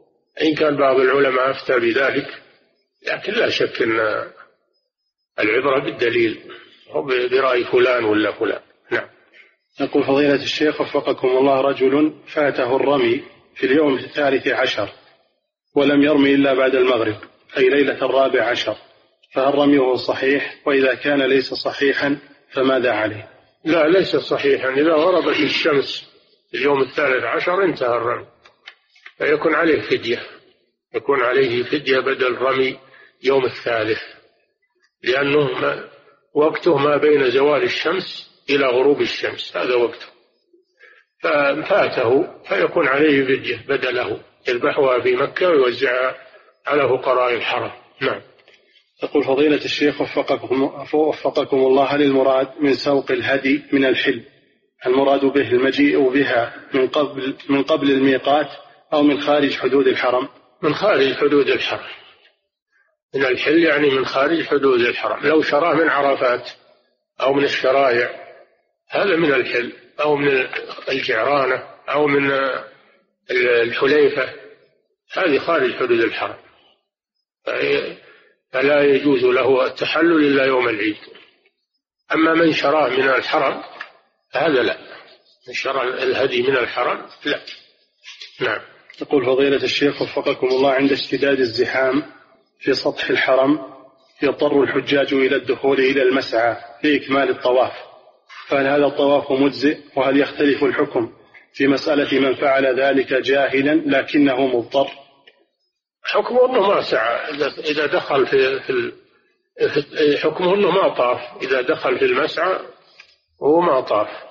إن كان بعض العلماء أفتى بذلك لكن لا شك إن العبرة بالدليل هو برأي فلان ولا فلان. نعم. يقول فضيلة الشيخ وفقكم الله رجل فاته الرمي في اليوم الثالث عشر ولم يرمي إلا بعد المغرب أي ليلة الرابع عشر فهل رميه صحيح؟ وإذا كان ليس صحيحا فماذا عليه؟ لا ليس صحيحا. إذا غربت الشمس اليوم الثالث عشر انتهى الرمي. فيكون عليه فدية يكون عليه فدية بدل رمي يوم الثالث لأنه ما وقته ما بين زوال الشمس إلى غروب الشمس هذا وقته. ففاته فيكون عليه فدية بدله يذبحها في مكة ويوزعها على فقراء الحرم. نعم. يقول فضيلة الشيخ وفقكم, وفقكم الله هل المراد من سوق الهدي من الحل المراد به المجيء بها من قبل من قبل الميقات أو من خارج حدود الحرم. من خارج حدود الحرم. من الحل يعني من خارج حدود الحرم. لو شراه من عرفات أو من الشرائع هذا من الحل. أو من الجعرانة أو من الحليفة هذه خارج حدود الحرم. فلا يجوز له التحلل إلا يوم العيد. أما من شراه من الحرم هذا لا. من شرى الهدي من الحرم لا. نعم. يقول فضيلة الشيخ وفقكم الله عند اشتداد الزحام في سطح الحرم يضطر الحجاج إلى الدخول إلى المسعى لإكمال الطواف. فهل هذا الطواف مجزئ؟ وهل يختلف الحكم في مسألة من فعل ذلك جاهلا لكنه مضطر؟ حكمه أنه ما سعى. إذا دخل في, في حكمه أنه ما طاف. إذا دخل في المسعى هو ما طاف.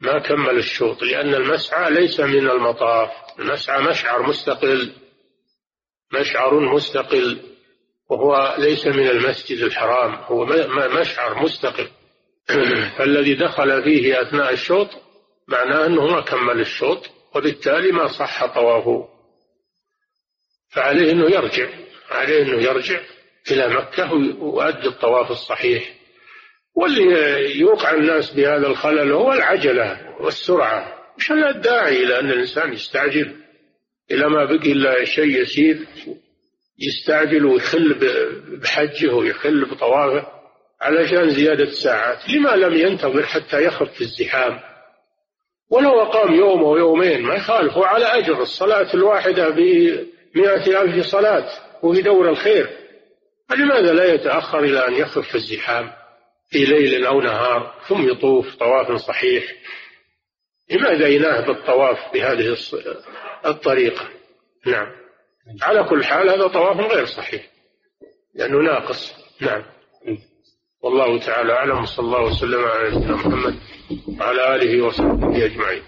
ما كمل الشوط لأن المسعى ليس من المطاف. المسعى مشعر مستقل مشعر مستقل وهو ليس من المسجد الحرام هو مشعر مستقل. فالذي دخل فيه أثناء الشوط معناه أنه ما كمل الشوط وبالتالي ما صح طوافه. فعليه أنه يرجع عليه أنه يرجع إلى مكة ويؤدي الطواف الصحيح. واللي يوقع الناس بهذا الخلل هو العجلة والسرعة. مش الداعي إلى أن الإنسان يستعجل إلى ما بقي إلا شيء يسير يستعجل ويخل بحجه ويخل بطوافه علشان زيادة ساعات لما لم ينتظر حتى يخف في الزحام. ولو أقام يوم أو يومين ما يخالف هو على أجر الصلاة الواحدة بمئة ألف صلاة وفي دور الخير. فلماذا لا يتأخر إلى أن يخف الزحام؟ في ليل أو نهار ثم يطوف طواف صحيح. لماذا ينهب الطواف بهذه الطريقة؟ نعم. على كل حال هذا طواف غير صحيح. لأنه ناقص. نعم. والله تعالى أعلم وصلى الله وسلم على نبينا محمد وعلى آله وصحبه أجمعين.